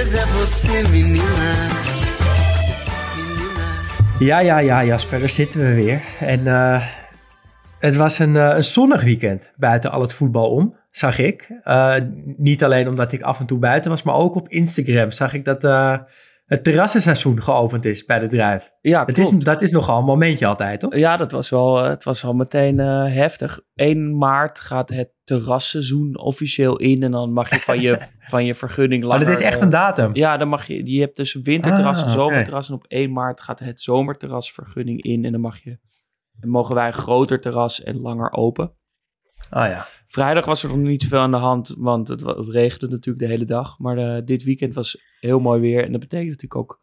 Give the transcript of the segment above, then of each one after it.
É você. Ja, ja, ja, Jasper, daar zitten we weer. En eh, het was een, eh, een zonnig weekend buiten al het voetbal om, zag ik. Eh, niet alleen omdat ik af en toe buiten was, maar ook op Instagram zag ik dat het terrassenseizoen geopend is bij de Druif. Ja, Het is, dat is nogal een momentje altijd, toch? Ja, dat was wel, eh, het was wel meteen eh, heftig. 1 maart gaat het terrasseizoen officieel in en dan mag je van je, van je vergunning Maar langer... dat is echt eh, een datum. Ja, dan mag je, je hebt dus winterterras Ah, en oké. zomerterras. En op 1 maart gaat het zomerterrasvergunning in en dan mag je, dan mogen wij een groter terras en langer open. Ah ja. Vrijdag was er nog niet zoveel aan de hand, want het, het regende natuurlijk de hele dag. Maar eh, dit weekend was heel mooi weer. En dat betekent natuurlijk ook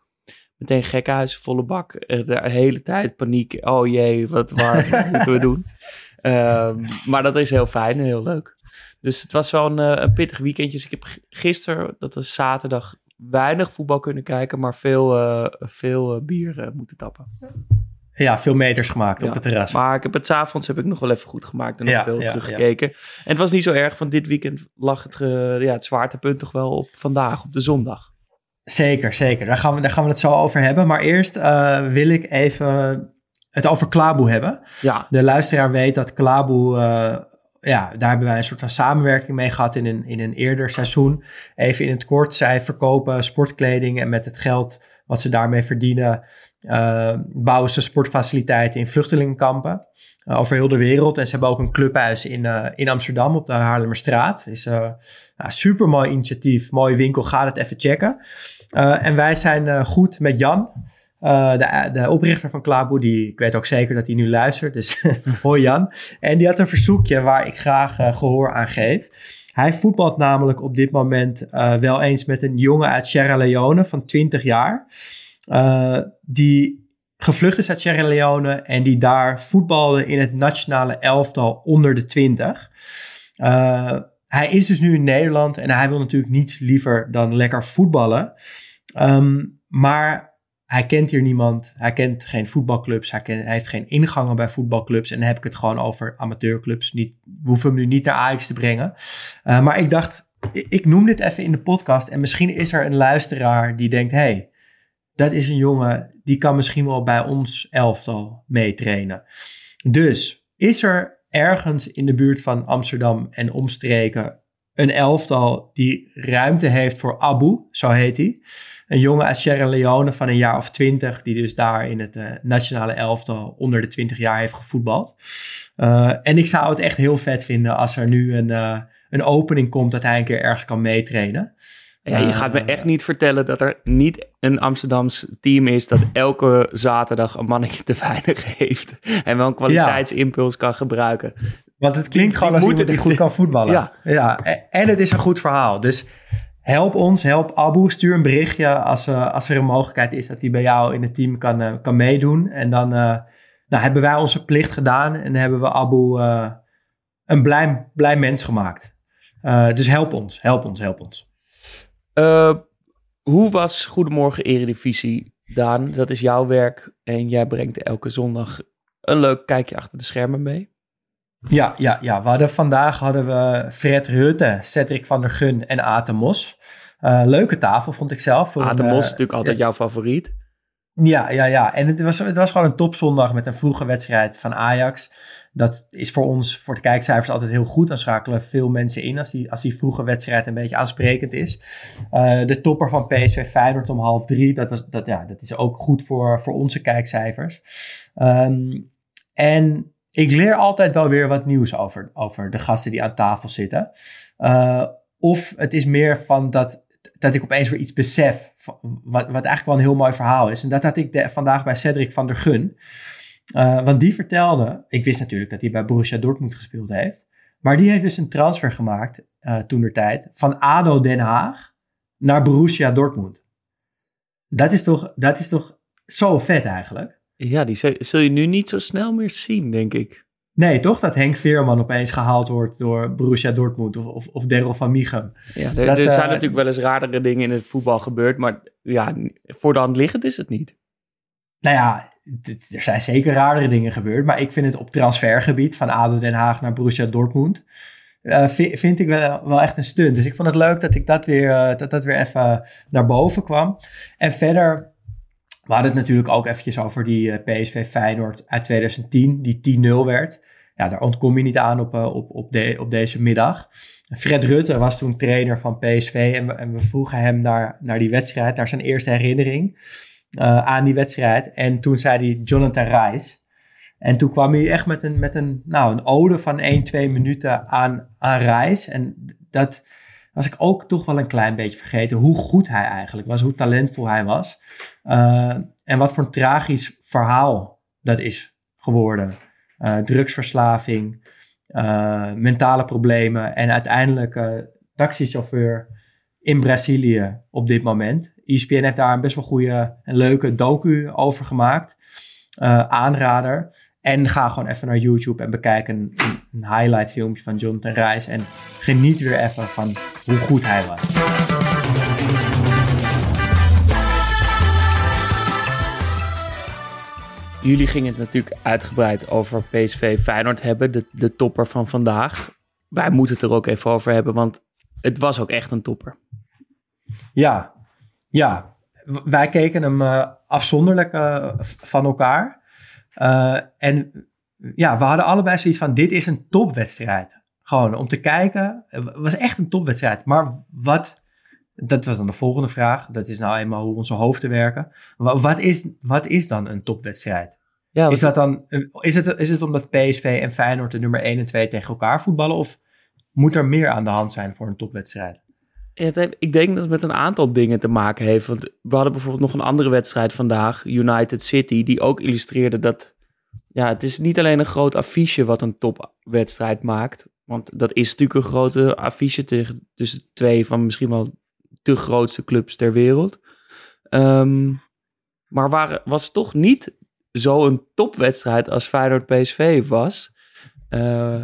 meteen gekkenhuis, volle bak. Eh, De hele tijd paniek. Oh jee, wat waar wat moeten we doen? Ehm, maar dat is heel fijn en heel leuk. Dus het was wel een, eh, een pittig weekendje. Dus ik heb gisteren, dat was zaterdag, weinig voetbal kunnen kijken. Maar veel, eh, veel eh, bier moeten tappen. Ja, veel meters gemaakt op het terras. Maar ik heb het avonds heb ik nog wel even goed gemaakt en nog Ja, veel ja, teruggekeken. En het was niet zo erg, want dit weekend lag het, eh, ja, het zwaartepunt toch wel op vandaag, op de zondag. Zeker, zeker. Daar gaan we, daar gaan we het zo over hebben. Maar eerst eh, wil ik even het over Klaboe hebben. Ja, De luisteraar weet dat Klaboe, eh, ja, daar hebben wij een soort van samenwerking mee gehad in een, in een eerder seizoen. Even in het kort, zij verkopen sportkleding en met het geld wat ze daarmee verdienen, bouwen ze sportfaciliteiten in vluchtelingenkampen eh, over heel de wereld. En ze hebben ook een clubhuis in, eh, in Amsterdam op de Haarlemmerstraat. Is een nou, super mooi initiatief, mooi winkel, ga het even checken. Eh, en wij zijn eh, goed met Jan, eh, de, de oprichter van Klaboe, die, ik weet ook zeker dat hij nu luistert, dus hoi Jan. En die had een verzoekje waar ik graag eh, gehoor aan geef. Hij voetbalt namelijk op dit moment eh, wel eens met een jongen uit Sierra Leone van 20 jaar. Eh, die gevlucht is uit Sierra Leone en die daar voetbalde in het nationale elftal onder de 20. Eh, hij is dus nu in Nederland en hij wil natuurlijk niets liever dan lekker voetballen. Ehm, maar hij kent hier niemand. Hij kent geen voetbalclubs. Hij, hij heeft geen ingangen bij voetbalclubs. En dan heb ik het gewoon over amateurclubs. Niet, we hoeven hem nu niet naar Ajax te brengen. Uh, maar ik dacht, ik, noem dit even in de podcast. En misschien is er een luisteraar die denkt: hey, dat is een jongen die kan misschien wel bij ons elftal meetrainen. Dus is er ergens in de buurt van Amsterdam en omstreken een elftal die ruimte heeft voor Abu, zo heet hij. Een jongen uit Sierra Leone van een jaar of twintig, die dus daar in het uh, nationale elftal onder de 20 jaar heeft gevoetbald. Uh, en ik zou het echt heel vet vinden als er nu een, uh, een opening komt dat hij een keer ergens kan meetrainen. Ja, je gaat me echt niet vertellen dat er niet een Amsterdams team is dat elke zaterdag een mannetje te weinig heeft. En wel een kwaliteitsimpuls ja. kan gebruiken. Want het klinkt gewoon als iemand die goed kan voetballen. Ja. ja. En het is een goed verhaal. Dus help ons, help Abu. Stuur een berichtje als, uh, als er een mogelijkheid is dat hij bij jou in het team kan, uh, kan meedoen. En dan uh, nou, hebben wij onze plicht gedaan en hebben we Abu eh, een blij, blij mens gemaakt. Eh, dus help ons, help ons, help ons. Uh, hoe was Goedemorgen Eredivisie, Daan? Dat is jouw werk en jij brengt elke zondag een leuk kijkje achter de schermen mee. Ja, ja, ja. We hadden, vandaag hadden we Fred Rutte, Cedric van der Gun en Aten Mos. Uh, leuke tafel vond ik zelf. Aten Mos is natuurlijk altijd ja. jouw favoriet. Ja, ja, ja. En het was, het was gewoon een topzondag met een vroege wedstrijd van Ajax. Dat is voor ons, voor de kijkcijfers, altijd heel goed. Dan schakelen veel mensen in als die, als die vroege wedstrijd een beetje aansprekend is. Uh, de topper van PSV Feyenoord om half drie, dat, was, dat, ja, dat is ook goed voor, voor onze kijkcijfers. Um, en ik leer altijd wel weer wat nieuws over, over de gasten die aan tafel zitten. Uh, of het is meer van dat, dat ik opeens weer iets besef, wat, wat eigenlijk wel een heel mooi verhaal is. En dat had ik vandaag bij Cedric van der Gun. Uh, want die vertelde, ik wist natuurlijk dat hij bij Borussia Dortmund gespeeld heeft. Maar die heeft dus een transfer gemaakt uh, toen der tijd van ADO Den Haag naar Borussia Dortmund. Dat is toch, dat is toch zo vet eigenlijk? Ja, die zul je nu niet zo snel meer zien, denk ik. Nee, toch? Dat Henk Veerman opeens gehaald wordt door Borussia Dortmund of, of, of Daryl van Michem. Ja, er, dat, er zijn uh, natuurlijk wel eens radere dingen in het voetbal gebeurd, maar ja, voor de hand liggend is het niet. Nou ja, er zijn zeker raardere dingen gebeurd, maar ik vind het op transfergebied van ADO Den Haag naar Borussia Dortmund, uh, vind, ik wel, wel, echt een stunt. Dus ik vond het leuk dat ik dat weer, uh, dat, dat weer even naar boven kwam. En verder, we hadden het natuurlijk ook eventjes over die uh, PSV Feyenoord uit 2010, die 10-0 werd. Ja, daar ontkom je niet aan op, op, op, de, op deze middag. Fred Rutte was toen trainer van PSV en we, en we vroegen hem naar, naar die wedstrijd, naar zijn eerste herinnering uh, aan die wedstrijd. En toen zei hij Jonathan Reis. En toen kwam hij echt met een, met een, nou, een ode van 1, 2 minuten aan, aan Reis. En dat was ik ook toch wel een klein beetje vergeten hoe goed hij eigenlijk was, hoe talentvol hij was. Uh, en wat voor een tragisch verhaal dat is geworden. Uh, drugsverslaving, mentale problemen en uiteindelijk taxichauffeur in Brazilië op dit moment. ESPN heeft daar een best wel goede en leuke docu over gemaakt. Uh, aanrader. En ga gewoon even naar YouTube en bekijk een, een highlight filmpje van Jonathan Reis. En geniet weer even van hoe goed hij was. Jullie gingen het natuurlijk uitgebreid over PSV Feyenoord hebben, de, de topper van vandaag. Wij moeten het er ook even over hebben, want het was ook echt een topper. Ja, ja. wij keken hem uh, afzonderlijk uh, van elkaar. Uh, en ja, we hadden allebei zoiets van: dit is een topwedstrijd. Gewoon om te kijken. Het was echt een topwedstrijd. Maar wat. Dat was dan de volgende vraag. Dat is nou eenmaal hoe onze hoofden werken. Wat is, wat is dan een topwedstrijd? Ja, is, dat dan, is, het, is het omdat PSV en Feyenoord de nummer 1 en 2 tegen elkaar voetballen? Of moet er meer aan de hand zijn voor een topwedstrijd? Ik denk dat het met een aantal dingen te maken heeft. Want we hadden bijvoorbeeld nog een andere wedstrijd vandaag, United City, die ook illustreerde dat ja, het is niet alleen een groot affiche wat een topwedstrijd maakt. Want dat is natuurlijk een grote affiche tegen, tussen twee van misschien wel de grootste clubs ter wereld. Um, maar waar, was toch niet zo'n topwedstrijd als Feyenoord PSV was. Uh,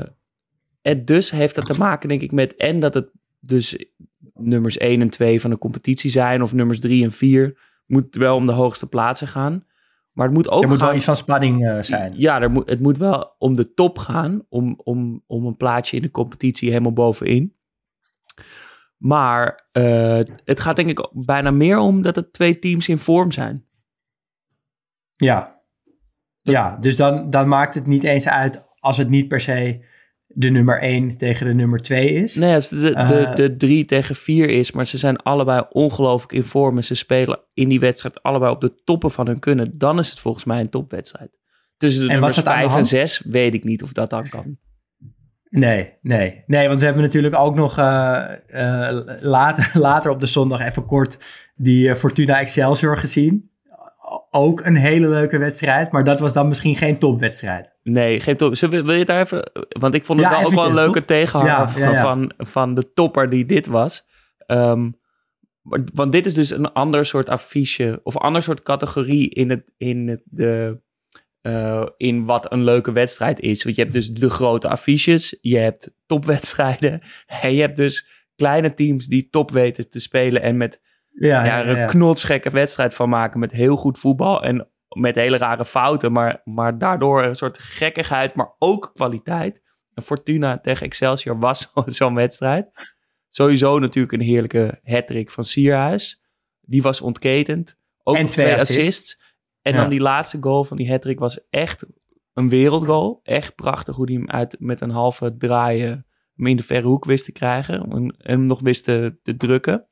en dus heeft dat te maken, denk ik, met en dat het dus nummers 1 en 2 van de competitie zijn, of nummers 3 en 4. Moet wel om de hoogste plaatsen gaan. Maar het moet ook. Er moet wel iets van spanning uh, zijn. Ja, er moet, het moet wel om de top gaan. Om, om, om een plaatsje in de competitie helemaal bovenin. Maar uh, het gaat denk ik bijna meer om dat het twee teams in vorm zijn. Ja. Ja, dus dan, dan maakt het niet eens uit als het niet per se de nummer 1 tegen de nummer 2 is. Nee, als de, de, uh, de 3 tegen 4 is, maar ze zijn allebei ongelooflijk in vorm en ze spelen in die wedstrijd allebei op de toppen van hun kunnen, dan is het volgens mij een topwedstrijd. Tussen de en nummers 5 en 6 weet ik niet of dat dan kan. Nee, nee. Nee, want we hebben natuurlijk ook nog uh, uh, later, later op de zondag even kort die Fortuna Excelsior gezien ook een hele leuke wedstrijd. Maar dat was dan misschien geen topwedstrijd. Nee, geen top. Wil je daar even... Want ik vond het wel ook wel een leuke tegenhanger van, van, van, de topper die dit was. Um, want dit is dus een ander soort affiche... of een ander soort categorie in, het, in, het, de, uh, in wat een leuke wedstrijd is. Want je hebt dus de grote affiches. Je hebt topwedstrijden. En je hebt dus kleine teams die top weten te spelen... en met ja, ja, een knotsgekke wedstrijd van maken met heel goed voetbal en met hele rare fouten, maar, maar daardoor een soort gekkigheid, maar ook kwaliteit. En Fortuna tegen Excelsior was zo'n wedstrijd. Sowieso natuurlijk een heerlijke hattrick van Sierhuis. Die was ontketend. Ook en twee assists. En Ja. dan die laatste goal van die hattrick was echt een wereldgoal. Echt prachtig hoe hij hem uit met een halve draaien hem in de verre hoek wist te krijgen. En en hem nog wist te, te drukken.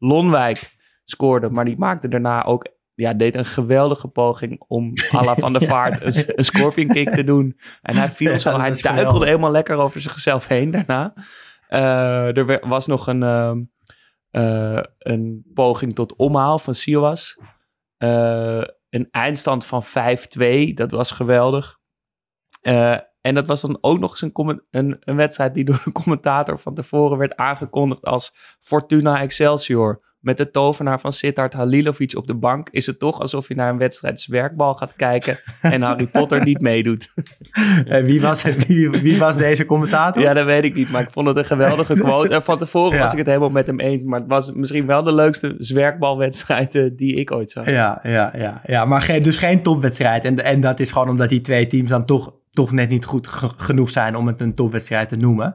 Lonwijk scoorde, maar die maakte daarna ook... Ja, deed een geweldige poging om à la Van der Vaart een, een scorpion kick te doen. En hij viel zo, hij duikelde geweldig. helemaal lekker over zichzelf heen daarna. Eh, er was nog een, ehm, eh, een poging tot omhaal van Siwas. Eh, een eindstand van 5-2, dat was geweldig. En dat was dan ook nog eens een, een, een wedstrijd die door de commentator van tevoren werd aangekondigd als Fortuna Excelsior. Met de tovenaar van Sittard Halilovic op de bank is het toch alsof je naar een wedstrijd zwerkbal gaat kijken en Harry Potter niet meedoet. Eh, wie, was, wie, wie was deze commentator? Ja, dat weet ik niet, maar ik vond het een geweldige quote. En van tevoren Ja. was ik het helemaal met hem eens, maar het was misschien wel de leukste zwerkbalwedstrijd eh, die ik ooit zag. Ja, ja, ja, ja. maar geen, dus geen topwedstrijd. En, en dat is gewoon omdat die twee teams dan toch, toch net niet goed ge- genoeg zijn om het een topwedstrijd te noemen.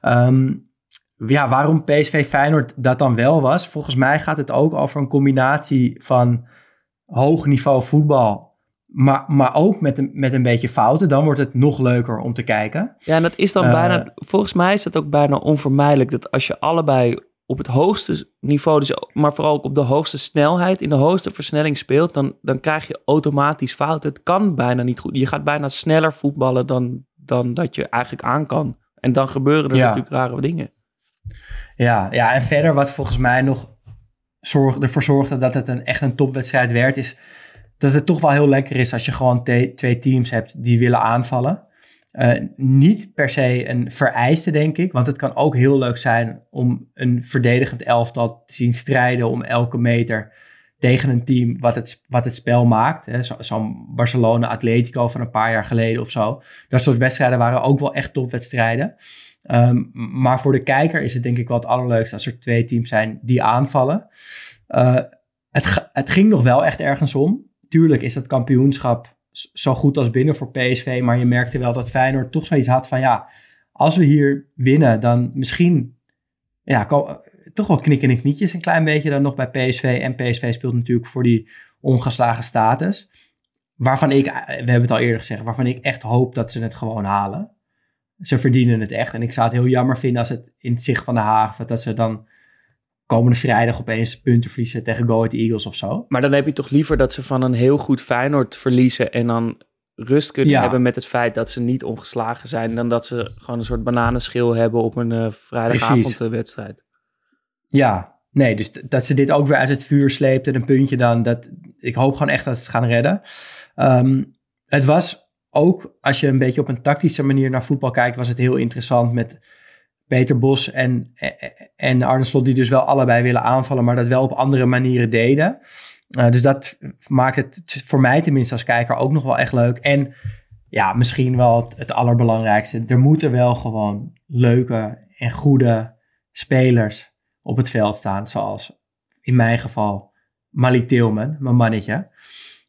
Ehm, ja, waarom PSV Feyenoord dat dan wel was? Volgens mij gaat het ook over een combinatie van hoog niveau voetbal, maar, maar ook met een, met een beetje fouten. Dan wordt het nog leuker om te kijken. Ja, en dat is dan Eh, bijna, volgens mij is dat ook bijna onvermijdelijk dat als je allebei op het hoogste niveau, dus, maar vooral ook op de hoogste snelheid, in de hoogste versnelling speelt, dan, dan krijg je automatisch fouten. Het kan bijna niet goed. Je gaat bijna sneller voetballen dan, dan dat je eigenlijk aan kan. En dan gebeuren er Ja. natuurlijk rare dingen. Ja, ja, en verder wat volgens mij nog zorg, ervoor zorgde dat het een, echt een topwedstrijd werd, is dat het toch wel heel lekker is als je gewoon twee teams hebt die willen aanvallen. Eh, niet per se een vereiste, denk ik, want het kan ook heel leuk zijn om een verdedigend elftal te zien strijden om elke meter tegen een team wat het, wat het spel maakt. Hè. Zo- Zo'n Barcelona-Atletico van een paar jaar geleden of zo. Dat soort wedstrijden waren ook wel echt topwedstrijden. Ehm, maar voor de kijker is het denk ik wel het allerleukste als er twee teams zijn die aanvallen. Eh, het, het ging nog wel echt ergens om. Tuurlijk is dat kampioenschap zo goed als binnen voor PSV. Maar je merkte wel dat Feyenoord toch zoiets had van ja, als we hier winnen, dan misschien ja, ko- toch wel knikken en knietjes een klein beetje dan nog bij PSV. En PSV speelt natuurlijk voor die ongeslagen status. Waarvan ik, we hebben het al eerder gezegd, waarvan ik echt hoop dat ze het gewoon halen. Ze verdienen het echt. En ik zou het heel jammer vinden als het in het zicht van de haven, dat ze dan komende vrijdag opeens punten verliezen tegen Go Ahead Eagles of zo. Maar dan heb je toch liever dat ze van een heel goed Feyenoord verliezen en dan rust kunnen Ja. hebben met het feit dat ze niet ongeslagen zijn, dan dat ze gewoon een soort bananenschil hebben op een eh vrijdagavondwedstrijd. Ja, nee, dus dat ze dit ook weer uit het vuur sleept en een puntje dan, dat, ik hoop gewoon echt dat ze het gaan redden. Ehm, het was ook, als je een beetje op een tactische manier naar voetbal kijkt, was het heel interessant met Peter Bos en, en Arne Slot, die dus wel allebei willen aanvallen, maar dat wel op andere manieren deden. Eh, dus dat maakt het voor mij tenminste als kijker ook nog wel echt leuk. En ja, misschien wel het, het allerbelangrijkste. Er moeten wel gewoon leuke en goede spelers op het veld staan. Zoals in mijn geval Malik Tilman, mijn mannetje.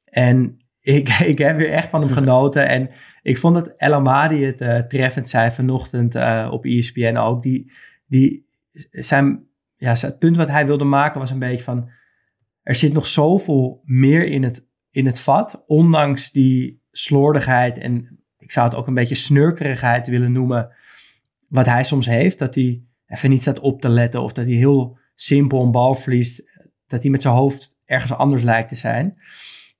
En ik, ik heb weer echt van hem genoten. En ik vond dat El Amadi het eh, treffend zei vanochtend eh, op ESPN ook. Die, die zijn, ja, het punt wat hij wilde maken was een beetje van... Er zit nog zoveel meer in het, in het vat. Ondanks die slordigheid en ik zou het ook een beetje snurkerigheid willen noemen. Wat hij soms heeft. Dat hij even niet staat op te letten. Of dat hij heel simpel een bal verliest. Dat hij met zijn hoofd ergens anders lijkt te zijn.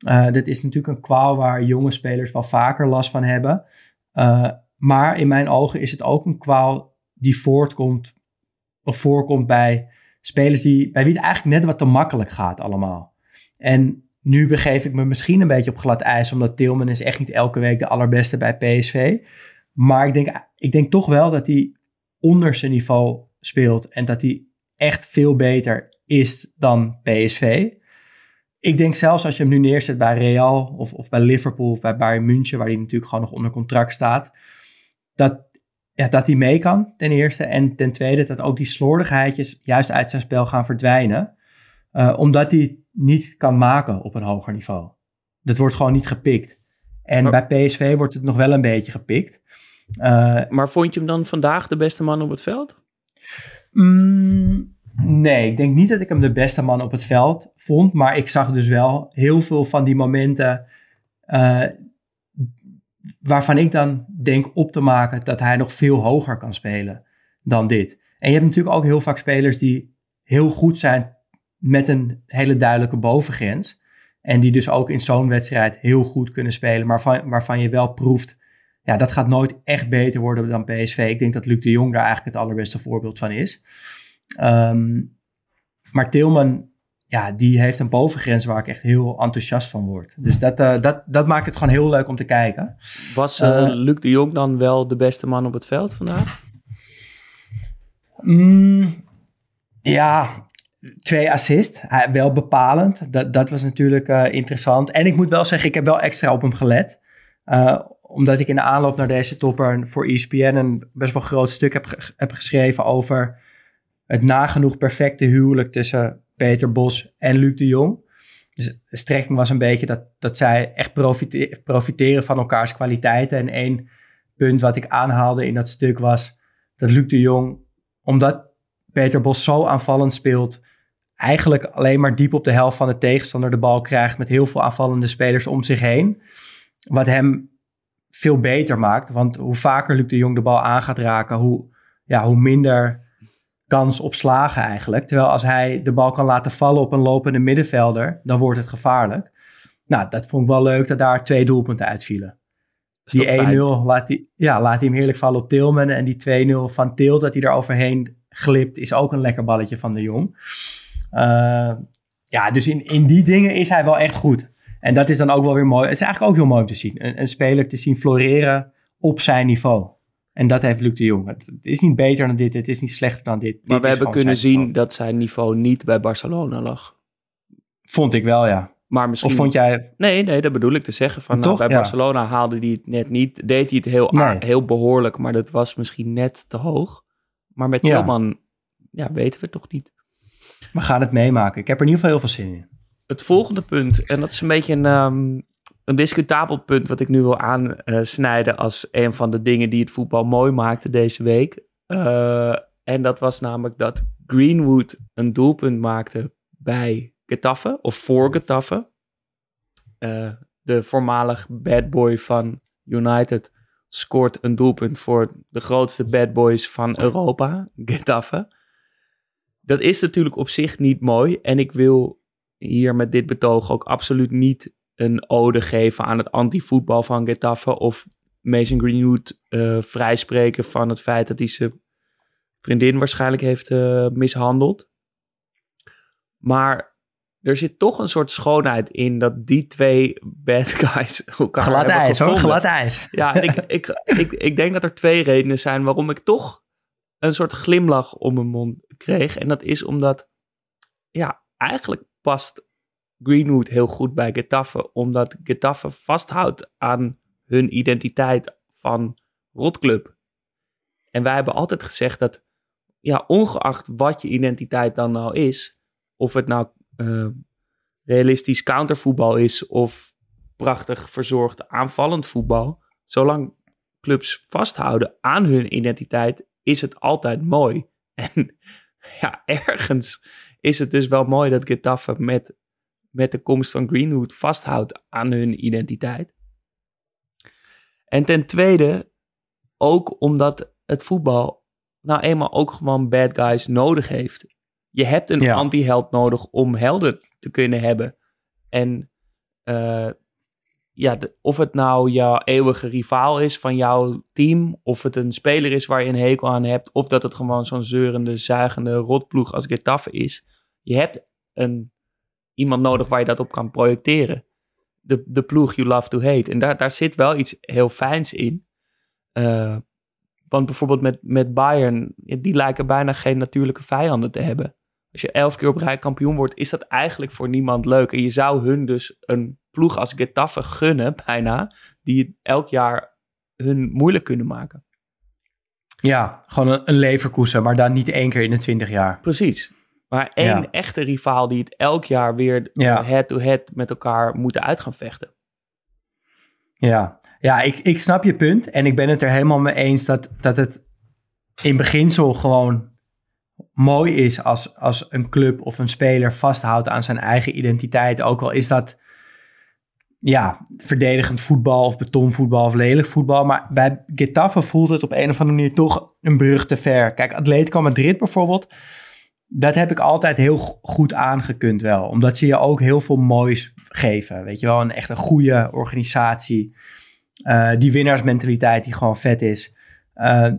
Dat is natuurlijk een kwaal waar jonge spelers wel vaker last van hebben. Uh, maar in mijn ogen is het ook een kwaal die voortkomt of voorkomt bij spelers die, bij wie het eigenlijk net wat te makkelijk gaat allemaal. En nu begeef ik me misschien een beetje op glad ijs, omdat Tilman is echt niet elke week de allerbeste bij PSV. Maar ik denk, ik denk toch wel dat hij onder zijn niveau speelt en dat hij echt veel beter is dan PSV. Ik denk zelfs als je hem nu neerzet bij Real of, of bij Liverpool of bij Bayern München, waar hij natuurlijk gewoon nog onder contract staat, dat, ja, dat hij mee kan, ten eerste. En ten tweede, dat ook die slordigheidjes juist uit zijn spel gaan verdwijnen. Uh, omdat hij het niet kan maken op een hoger niveau. Dat wordt gewoon niet gepikt. En maar, bij PSV wordt het nog wel een beetje gepikt. Uh, maar vond je hem dan vandaag de beste man op het veld? Mm, Nee, ik denk niet dat ik hem de beste man op het veld vond. Maar ik zag dus wel heel veel van die momenten. Uh, waarvan ik dan denk op te maken dat hij nog veel hoger kan spelen dan dit. En je hebt natuurlijk ook heel vaak spelers die heel goed zijn met een hele duidelijke bovengrens. En die dus ook in zo'n wedstrijd heel goed kunnen spelen. Maar van, waarvan je wel proeft, ja, dat gaat nooit echt beter worden dan PSV. Ik denk dat Luc de Jong daar eigenlijk het allerbeste voorbeeld van is. Um, maar Tilman, ja, die heeft een bovengrens waar ik echt heel enthousiast van word. Dus dat, uh, dat, dat maakt het gewoon heel leuk om te kijken. Was uh, Luc de Jong dan wel de beste man op het veld vandaag? Mm, ja, twee assists. Hij, wel bepalend. Dat, dat was natuurlijk uh, interessant. En ik moet wel zeggen, ik heb wel extra op hem gelet. Uh, omdat ik in de aanloop naar deze topper voor ESPN een best wel groot stuk heb, heb geschreven over het nagenoeg perfecte huwelijk tussen Peter Bos en Luc de Jong. Dus de strekking was een beetje dat, dat zij echt profiteren, van elkaars kwaliteiten. En één punt wat ik aanhaalde in dat stuk was dat Luc de Jong, omdat Peter Bos zo aanvallend speelt, eigenlijk alleen maar diep op de helft van de tegenstander de bal krijgt met heel veel aanvallende spelers om zich heen. Wat hem veel beter maakt. Want hoe vaker Luc de Jong de bal aan gaat raken, hoe, ja, hoe minder kans op slagen eigenlijk. Terwijl als hij de bal kan laten vallen op een lopende middenvelder, dan wordt het gevaarlijk. Nou, dat vond ik wel leuk dat daar twee doelpunten uitvielen. Die 1-0 laat hij, ja, laat hij hem heerlijk vallen op Tilman. En die 2-0 van Tilt, dat hij er overheen glipt, is ook een lekker balletje van de Jong. Uh, ja, dus in, in die dingen is hij wel echt goed. En dat is dan ook wel weer mooi. Het is eigenlijk ook heel mooi om te zien. Een, een speler te zien floreren op zijn niveau. En dat heeft Luc de Jong. Het is niet beter dan dit, het is niet slechter dan dit. Maar dit we hebben kunnen zien dat zijn niveau niet bij Barcelona lag. Vond ik wel, ja. Maar misschien... Of vond jij... Nee, nee, dat bedoel ik te zeggen. Van, nou, bij Barcelona haalde hij het net niet. Deed hij het heel, nee. heel behoorlijk, maar dat was misschien net te hoog. Maar met Tilman, ja. ja, weten we het toch niet. We gaan het meemaken. Ik heb er in ieder geval heel veel zin in. Het volgende punt, en dat is een beetje een, um, een discutabel punt wat ik nu wil aansnijden als een van de dingen die het voetbal mooi maakte deze week. Uh, en dat was namelijk dat Greenwood een doelpunt maakte bij Getafe, of voor Getafe. Uh, de voormalig bad boy van United scoort een doelpunt voor de grootste bad boys van Europa, Getafe. Dat is natuurlijk op zich niet mooi en ik wil hier met dit betoog ook absoluut niet een ode geven aan het anti-voetbal van Getafe of Mason Greenwood uh, vrijspreken van het feit dat hij zijn vriendin waarschijnlijk heeft uh, mishandeld. Maar er zit toch een soort schoonheid in dat die twee bad guys elkaar glad hebben ijs, gevonden. hoor, glad ijs. Ja, en ik, ik, ik, ik denk dat er twee redenen zijn waarom ik toch een soort glimlach om mijn mond kreeg. En dat is omdat, ja, eigenlijk past Greenwood heel goed bij Getafe, omdat Getafe vasthoudt aan hun identiteit van rotclub. En wij hebben altijd gezegd dat, ja, ongeacht wat je identiteit dan nou is, of het nou uh, realistisch countervoetbal is of prachtig verzorgd aanvallend voetbal, zolang clubs vasthouden aan hun identiteit, is het altijd mooi. En ja, ergens is het dus wel mooi dat Getafe met met de komst van Greenwood vasthoudt aan hun identiteit. En ten tweede, ook omdat het voetbal nou eenmaal ook gewoon bad guys nodig heeft. Je hebt een ja. anti-held nodig om helden te kunnen hebben. En uh, ja, de, of het nou jouw eeuwige rivaal is van jouw team, of het een speler is waar je een hekel aan hebt, of dat het gewoon zo'n zeurende, zuigende rotploeg als Getafe is. Je hebt een iemand nodig waar je dat op kan projecteren. De, de ploeg you love to hate. En daar, daar zit wel iets heel fijns in. Uh, want bijvoorbeeld met, met Bayern, die lijken bijna geen natuurlijke vijanden te hebben. Als je elf keer op rij kampioen wordt, is dat eigenlijk voor niemand leuk. En je zou hun dus een ploeg als Getafe gunnen, bijna, die het elk jaar hun moeilijk kunnen maken. Ja, gewoon een, een leverkoeser, maar dan niet één keer in de twintig jaar. Precies. Maar één ja. echte rivaal die het elk jaar weer head-to-head -head met elkaar moeten uit gaan vechten. Ja, ja ik, ik snap je punt. En ik ben het er helemaal mee eens dat, dat het in beginsel gewoon mooi is als, als een club of een speler vasthoudt aan zijn eigen identiteit. Ook al is dat ja, verdedigend voetbal of betonvoetbal of lelijk voetbal. Maar bij Getafe voelt het op een of andere manier toch een brug te ver. Kijk, Atletico Madrid bijvoorbeeld, dat heb ik altijd heel goed aangekund wel. Omdat ze je ook heel veel moois geven. Weet je wel, een echt een goede organisatie. Uh, die winnaarsmentaliteit die gewoon vet is. Uh,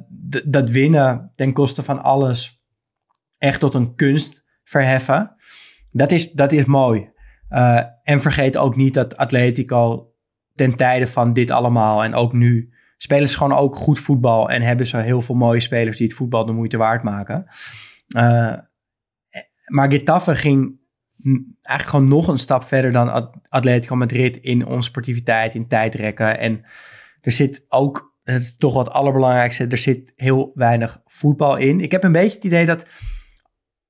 dat winnen ten koste van alles echt tot een kunst verheffen. Dat is, dat is mooi. Uh, en vergeet ook niet dat Atletico ten tijde van dit allemaal en ook nu spelen ze gewoon ook goed voetbal en hebben ze heel veel mooie spelers die het voetbal de moeite waard maken. Maar Getafe ging eigenlijk gewoon nog een stap verder dan Atletico Madrid in onsportiviteit, in tijdrekken. En er zit ook, dat is toch wat allerbelangrijkste, er zit heel weinig voetbal in. Ik heb een beetje het idee dat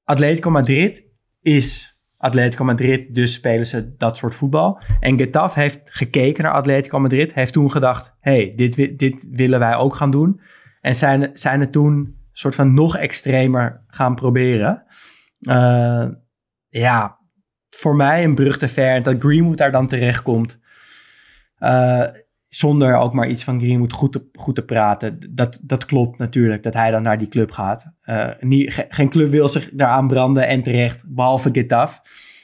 Atletico Madrid is Atletico Madrid, dus spelen ze dat soort voetbal. En Getafe heeft gekeken naar Atletico Madrid, heeft toen gedacht, hey, dit, dit willen wij ook gaan doen. En zijn, zijn het toen soort van nog extremer gaan proberen. Uh, ja, voor mij een brug te ver. Dat Greenwood daar dan terecht komt. Uh, zonder ook maar iets van Greenwood goed te, goed te praten. Dat, dat klopt natuurlijk, dat hij dan naar die club gaat. Uh, niet, geen club wil zich daaraan branden en terecht, behalve Getafe.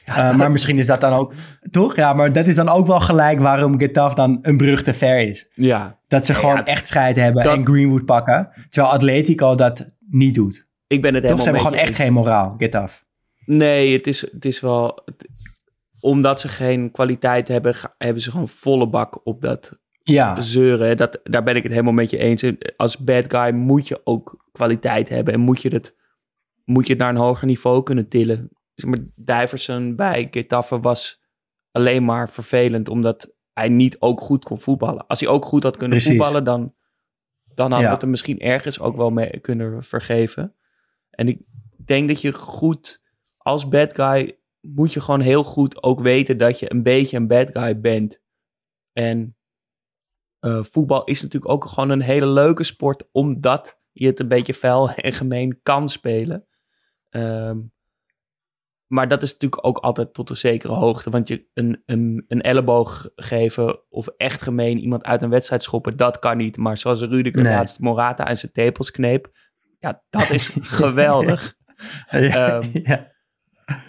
Uh, maar misschien is dat dan ook, toch? Ja, maar dat is dan ook wel gelijk waarom Getafe dan een brug te ver is. Ja. Dat ze gewoon ja, echt scheid hebben en Greenwood pakken. Terwijl Atletico dat niet doet. Ik ben het helemaal Toch, ze hebben gewoon eens. echt geen moraal, Getafe. Nee, het is, het is wel... Het, omdat ze geen kwaliteit hebben, hebben ze gewoon volle bak op dat ja. zeuren. Dat, daar ben ik het helemaal met je eens. Als bad guy moet je ook kwaliteit hebben. En moet je het, moet je het naar een hoger niveau kunnen tillen. Zeg maar, Diverson bij Getafe was alleen maar vervelend. Omdat hij niet ook goed kon voetballen. Als hij ook goed had kunnen Precies. voetballen, dan, dan hadden Ja. we het er misschien ergens ook wel mee kunnen vergeven. En ik denk dat je goed, als bad guy, moet je gewoon heel goed ook weten dat je een beetje een bad guy bent. En uh, voetbal is natuurlijk ook gewoon een hele leuke sport, omdat je het een beetje vuil en gemeen kan spelen. Um, maar dat is natuurlijk ook altijd tot een zekere hoogte. Want je een, een, een elleboog geven of echt gemeen iemand uit een wedstrijd schoppen, dat kan niet. Maar zoals Rudiger Nee. laatst Morata aan zijn tepels kneep, ja, dat is geweldig. Ja, Ehm, ja.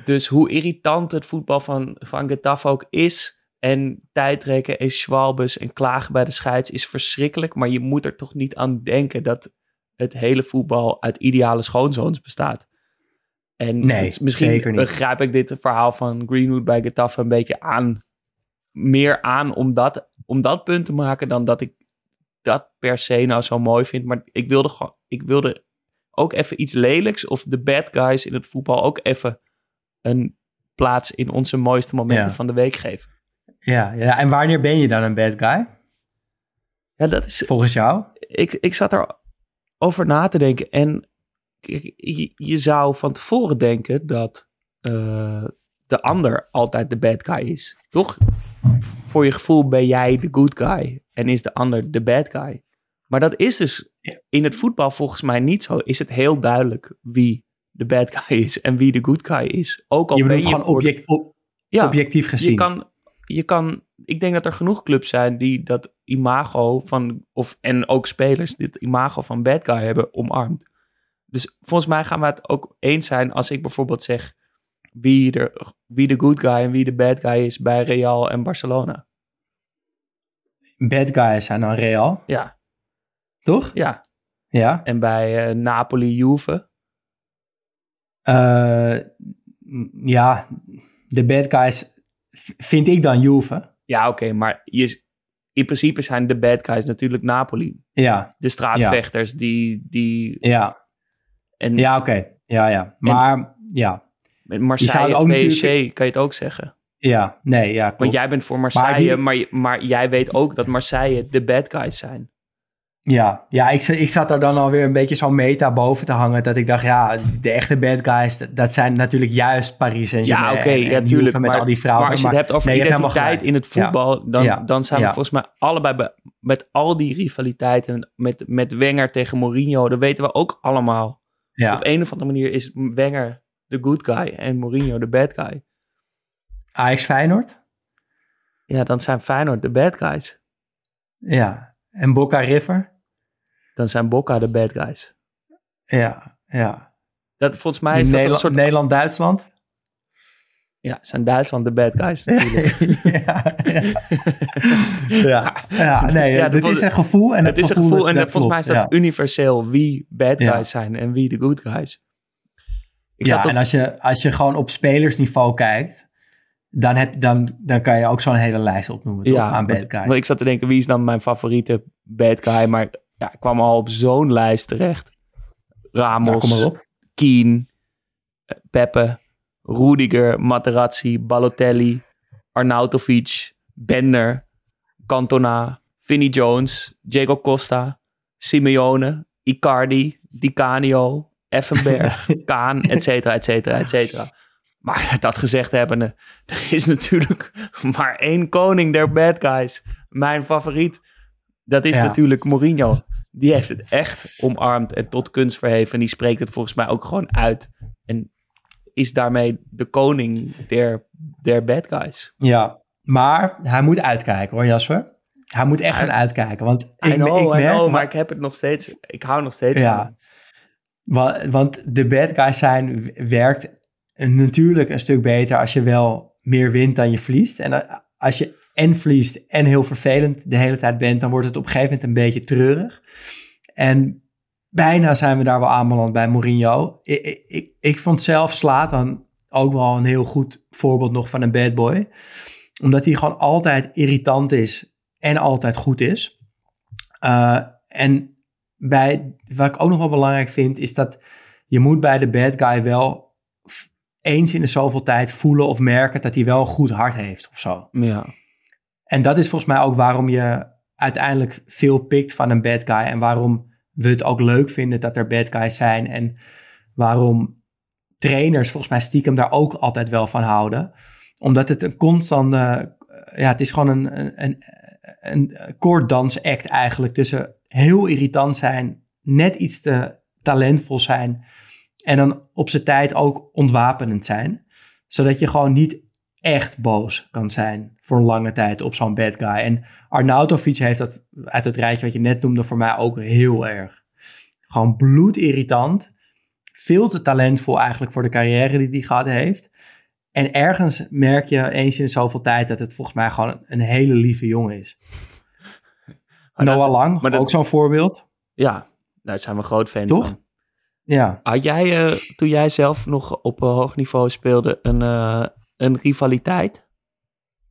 Dus hoe irritant het voetbal van, van Getafe ook is. En tijdrekken en schwalbes en klagen bij de scheids is verschrikkelijk. Maar je moet er toch niet aan denken dat het hele voetbal uit ideale schoonzoons bestaat. En Nee, misschien zeker niet. begrijp ik dit verhaal van Greenwood bij Getafe een beetje aan. Meer aan om dat, om dat punt te maken dan dat ik dat per se nou zo mooi vind. Maar ik wilde, gewoon, ik wilde ook even iets lelijks of de bad guys in het voetbal ook even een plaats in onze mooiste momenten Ja. van de week geven. Ja, ja, en wanneer ben je dan een bad guy? Ja, dat is. Volgens jou? Ik, ik zat er over na te denken en je, je zou van tevoren denken dat eh, de ander altijd de bad guy is, toch? Voor je gevoel ben jij de good guy en is de ander de bad guy. Maar dat is dus in het voetbal volgens mij niet zo. Is het heel duidelijk wie de bad guy is en wie de good guy is. Ook al Je ben je gewoon object, op- ja, objectief gezien. je kan, je kan, ik denk dat er genoeg clubs zijn die dat imago van, of, en ook spelers, dit imago van bad guy hebben omarmd. Dus volgens mij gaan we het ook eens zijn als ik bijvoorbeeld zeg wie de, wie de good guy en wie de bad guy is bij Real en Barcelona. Bad guys zijn dan Real, Ja, toch? ja. Ja. En bij eh, Napoli, Juve. Eh, ja, de bad guys vind ik dan Juve. Ja, oké, maar je, in principe zijn de bad guys natuurlijk Napoli. Ja, De straatvechters die, die ja, en ja, oké. Ja, ja. Maar ja, Marseille, ook PSG natuurlijk- kan je het ook zeggen. ja, nee, ja, klopt. Want jij bent voor Marseille, die- maar, maar jij weet ook dat Marseille de bad guys zijn. Ja, ja ik, ik zat er dan alweer een beetje zo'n meta boven te hangen. Dat ik dacht, ja, de echte bad guys, dat, dat zijn natuurlijk juist Paris en Ja, oké, ja, tuurlijk. Met Maar, al die vrouwen. maar als je het hebt over nee, identiteit in het voetbal, dan, Ja. dan zijn we volgens mij allebei be- met al die rivaliteiten, met, met Wenger tegen Mourinho, dan weten we ook allemaal op een of andere manier is Wenger de good guy en Mourinho de bad guy. Ajax Feyenoord? Ja, dan zijn Feyenoord de bad guys. Ja. En Boca River? Dan zijn Boca de bad guys. Ja, ja. Dat, volgens mij is dat een Nederland- soort... Nederland-Duitsland? Ja, zijn Duitsland de bad guys natuurlijk. ja, ja. ja, ja, nee, Ja, dit dat is een gevoel. En het het is een gevoel, en dat dat, volgens mij is dat universeel wie bad guys zijn en wie de good guys. Ik ja, op- en als je, als je gewoon op spelersniveau kijkt, dan, heb, dan, dan kan je ook zo'n hele lijst opnoemen toch, aan bad want- guys. want ik zat te denken, wie is dan mijn favoriete bad guy? Maar ja, ik kwam al op zo'n lijst terecht. Ramos, Nou. Keen, eh, Pepe, Rudiger, Materazzi, Balotelli, Arnautovic, Bender, Cantona, Vinnie Jones, Diego Costa, Simeone, Icardi, Di Canio, Effenberg, Kaan, et cetera, et cetera, et cetera. Maar dat gezegd hebbende, er is natuurlijk maar één koning der bad guys. Mijn favoriet, dat is Ja. natuurlijk Mourinho. Die heeft het echt omarmd en tot kunst verheven. En die spreekt het volgens mij ook gewoon uit. En is daarmee de koning der, der bad guys. Ja, maar hij moet uitkijken hoor, Jasper. Hij moet echt gaan uitkijken. Want ik, know, ik merk, know, maar ik heb het nog steeds, ik hou nog steeds van Ja, hem. wa- want de bad guys zijn werkt natuurlijk een stuk beter als je wel meer wint dan je verliest. En als je en verliest en heel vervelend de hele tijd bent, dan wordt het op een gegeven moment een beetje treurig. En bijna zijn we daar wel aanbeland bij Mourinho. Ik, ik, ik, vond zelf Slatan ook wel een heel goed voorbeeld nog van een bad boy. Omdat hij gewoon altijd irritant is en altijd goed is. Eh, en bij, wat ik ook nog wel belangrijk vind, is dat je moet bij de bad guy wel eens in de zoveel tijd voelen of merken dat hij wel een goed hart heeft of zo. Ja. En dat is volgens mij ook waarom je uiteindelijk veel pikt van een bad guy. En waarom we het ook leuk vinden dat er bad guys zijn. En waarom trainers volgens mij stiekem daar ook altijd wel van houden. Omdat het een constant... eh, ja, het is gewoon een, een, een, een koorddans-act eigenlijk. Tussen heel irritant zijn, net iets te talentvol zijn... en dan op zijn tijd ook ontwapenend zijn. Zodat je gewoon niet echt boos kan zijn voor een lange tijd op zo'n bad guy. En Arnautovic heeft dat uit het rijtje wat je net noemde voor mij ook heel erg. Gewoon bloedirritant. Veel te talentvol eigenlijk voor de carrière die hij gehad heeft. En ergens merk je eens in zoveel tijd dat het volgens mij gewoon een hele lieve jongen is. Maar dat- Noah Lang, maar dat- ook zo'n voorbeeld. Ja, daar zijn we groot fan Toch? van. Ja. Had jij, eh, toen jij zelf nog op een hoog niveau speelde, een, eh, een rivaliteit?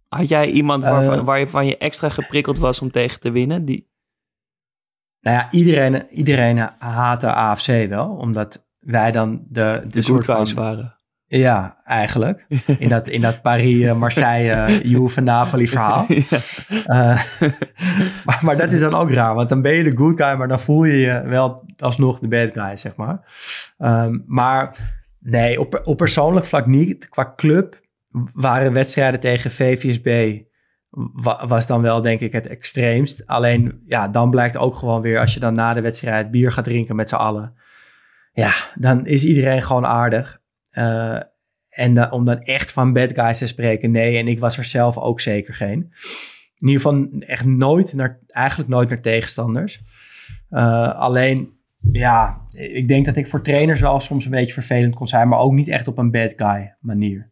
Had jij iemand waarvan, Eh. waarvan je extra geprikkeld was om tegen te winnen? Die, Nou ja, iedereen, iedereen haatte AFC wel, omdat wij dan de, de, de soort good guys van... waren. Ja, eigenlijk. In dat, in dat Paris, eh, Marseille, eh, Juve, Napoli verhaal. Maar, maar dat is dan ook raar, want dan ben je de good guy, maar dan voel je je wel alsnog de bad guy, zeg maar. Ehm, maar nee, op, op persoonlijk vlak niet. Qua club waren wedstrijden tegen VVSB wa- was dan wel denk ik het extreemst. Alleen ja, dan blijkt ook gewoon weer als je dan na de wedstrijd bier gaat drinken met z'n allen. Ja, dan is iedereen gewoon aardig. Eh, en da- om dan echt van bad guys te spreken, nee. En ik was er zelf ook zeker geen. In ieder geval echt nooit naar, eigenlijk nooit naar tegenstanders. Eh, alleen, ja, ik denk dat ik voor trainers wel soms een beetje vervelend kon zijn, maar ook niet echt op een bad guy manier.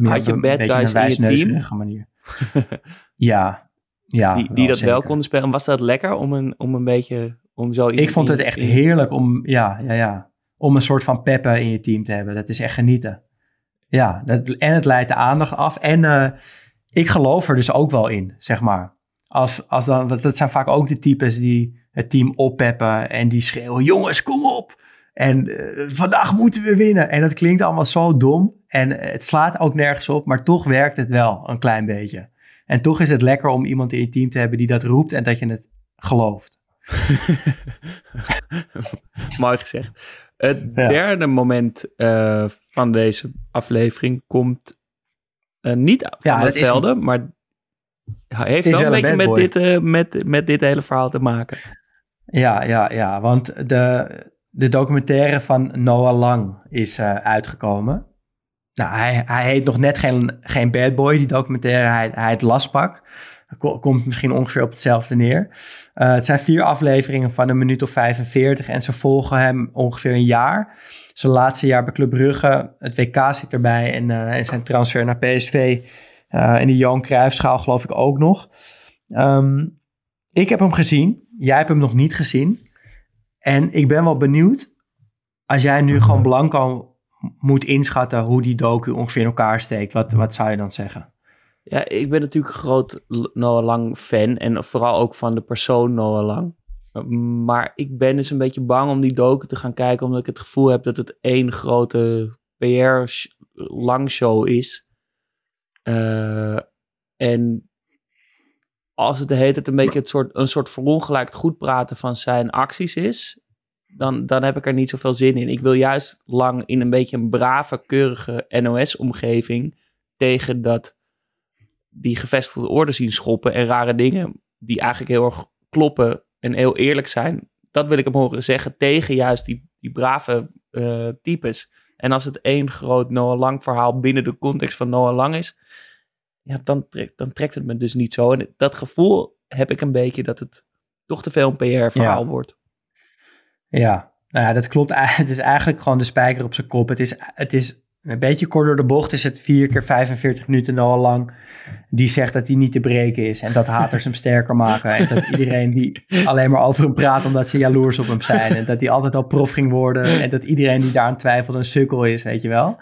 Meer Had je een bad guys in je team? manier. ja, ja. die die dat wel konden spelen. En was dat lekker om een, om een beetje, om zo... Ik vond het echt in- heerlijk om, ja, ja, ja, om een soort van peppen in je team te hebben. Dat is echt genieten. Ja, dat, en het leidt de aandacht af. En eh, ik geloof er dus ook wel in, zeg maar. Als, als dan, want dat zijn vaak ook de types die het team oppeppen en die schreeuwen: jongens, kom op! En eh, vandaag moeten we winnen. En dat klinkt allemaal zo dom. En het slaat ook nergens op, maar toch werkt het wel een klein beetje. En toch is het lekker om iemand in je team te hebben die dat roept en dat je het gelooft. Mooi gezegd. Het Ja. derde moment eh, van deze aflevering komt eh, niet van Ja, is velden, maar heeft wel een beetje met dit, eh, met, met dit hele verhaal te maken. Ja, ja, ja. Want de, de documentaire van Noah Lang is uh, uitgekomen. Nou, hij, hij heet nog net geen, geen bad boy, die documentaire. Hij, hij heet Laspak. Komt misschien ongeveer op hetzelfde neer. Uh, het zijn vier afleveringen van een minuut of 45 en ze volgen hem ongeveer een jaar. Zijn laatste jaar bij Club Brugge, het WK zit erbij en, uh, en zijn transfer naar PSV en die Johan Cruijffschaal geloof ik ook nog. Um, ik heb hem gezien, jij hebt hem nog niet gezien. En ik ben wel benieuwd, als jij nu gewoon blanco moet inschatten hoe die docu ongeveer in elkaar steekt, wat, wat zou je dan zeggen? Ja, ik ben natuurlijk een groot Noah Lang fan en vooral ook van de persoon Noah Lang. Maar ik ben dus een beetje bang om die docu te gaan kijken, omdat ik het gevoel heb dat het één grote PR-lang-show is. Uh, en als het de hele tijd een beetje het soort, een soort verongelijkt goed praten van zijn acties is, dan, dan heb ik er niet zoveel zin in. Ik wil juist lang in een beetje een brave, keurige NOS-omgeving tegen dat die gevestigde orde zien schoppen en rare dingen die eigenlijk heel erg kloppen en heel eerlijk zijn. Dat wil ik hem horen zeggen tegen juist die, die brave uh, types. En als het één groot Noah Lang verhaal binnen de context van Noah Lang is, ja, dan, trekt, dan trekt het me dus niet zo. En dat gevoel heb ik een beetje dat het toch te veel een PR-verhaal wordt. Ja, nou ja, dat klopt. Het is eigenlijk gewoon de spijker op zijn kop. Het is, het is een beetje kort door de bocht. Is het vier keer 45 minuten al lang. Die zegt dat hij niet te breken is. En dat haters hem sterker maken. En dat iedereen die alleen maar over hem praat omdat ze jaloers op hem zijn. En dat hij altijd al prof ging worden. En dat iedereen die daar aan twijfelt een sukkel is, weet je wel.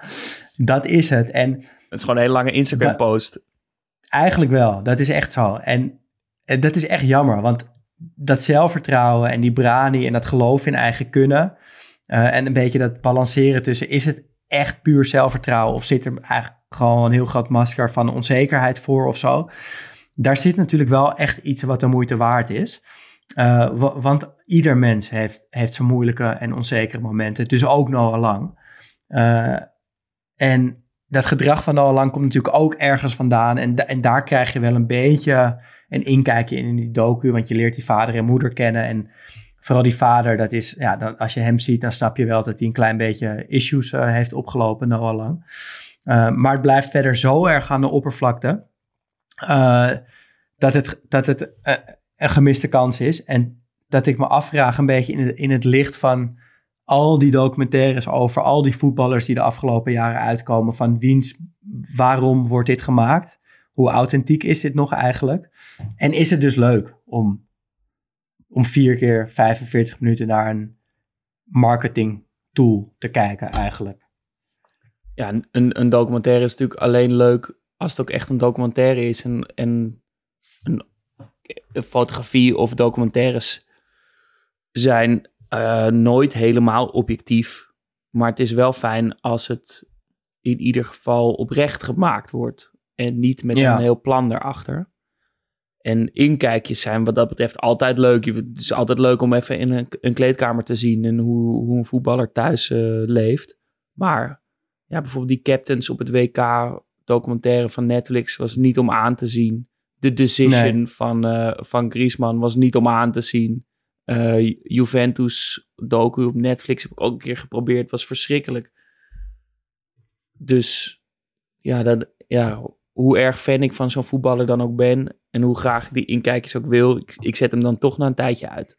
Dat is het. En het is gewoon een hele lange Instagram-post. Eigenlijk wel, dat is echt zo. En, dat is echt jammer, want dat zelfvertrouwen en die brani en dat geloof in eigen kunnen... Uh, en een beetje dat balanceren tussen, is het echt puur zelfvertrouwen of zit er eigenlijk gewoon een heel groot masker van onzekerheid voor of zo? Daar zit natuurlijk wel echt iets wat de moeite waard is. Uh, want ieder mens heeft, heeft zijn moeilijke en onzekere momenten, dus ook Noah Lang. Uh, en dat gedrag van Noah Lang komt natuurlijk ook ergens vandaan. En, en daar krijg je wel een beetje een inkijkje in, in die docu. Want je leert die vader en moeder kennen. En vooral die vader, dat is, ja, als je hem ziet, dan snap je wel dat hij een klein beetje issues uh, heeft opgelopen, Noah Lang. Uh, maar het blijft verder zo erg aan de oppervlakte. Uh, dat het, dat het een gemiste kans is. En dat ik me afvraag een beetje in in het licht van al die documentaires over al die voetballers die de afgelopen jaren uitkomen. Van wiens, waarom wordt dit gemaakt? Hoe authentiek is dit nog eigenlijk? En is het dus leuk om, om vier keer 45 minuten naar een marketing tool te kijken eigenlijk? Ja, een, een documentaire is natuurlijk alleen leuk als het ook echt een documentaire is. En, en een, een fotografie of documentaires zijn uh, nooit helemaal objectief. Maar het is wel fijn als het in ieder geval oprecht gemaakt wordt. En niet met een heel plan erachter. En inkijkjes zijn wat dat betreft altijd leuk. Het is altijd leuk om even in een, een kleedkamer te zien en hoe, hoe een voetballer thuis uh, leeft. Maar ja, bijvoorbeeld die captains op het WK documentaire van Netflix was niet om aan te zien. De decision nee. van, uh, van Griezmann was niet om aan te zien. Uh, Juventus docu op Netflix heb ik ook een keer geprobeerd. Was verschrikkelijk. Dus ja, dat, ja, hoe erg fan ik van zo'n voetballer dan ook ben. En hoe graag ik die inkijkjes ook wil. Ik, ik zet hem dan toch na een tijdje uit.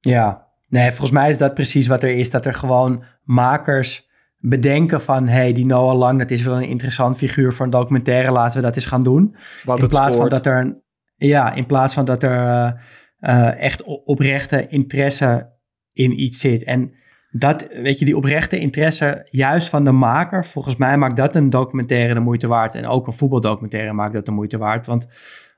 Ja, nee, volgens mij is dat precies wat er is. Dat er gewoon makers bedenken van... hey, die Noah Lang, dat is wel een interessant figuur voor een documentaire. Laten we dat eens gaan doen. Wat in plaats van dat er... Een, ja, in plaats van dat er... Uh, uh, echt oprechte interesse in iets zit. En dat, weet je, die oprechte interesse juist van de maker, volgens mij maakt dat een documentaire de moeite waard. En ook een voetbaldocumentaire maakt dat de moeite waard. Want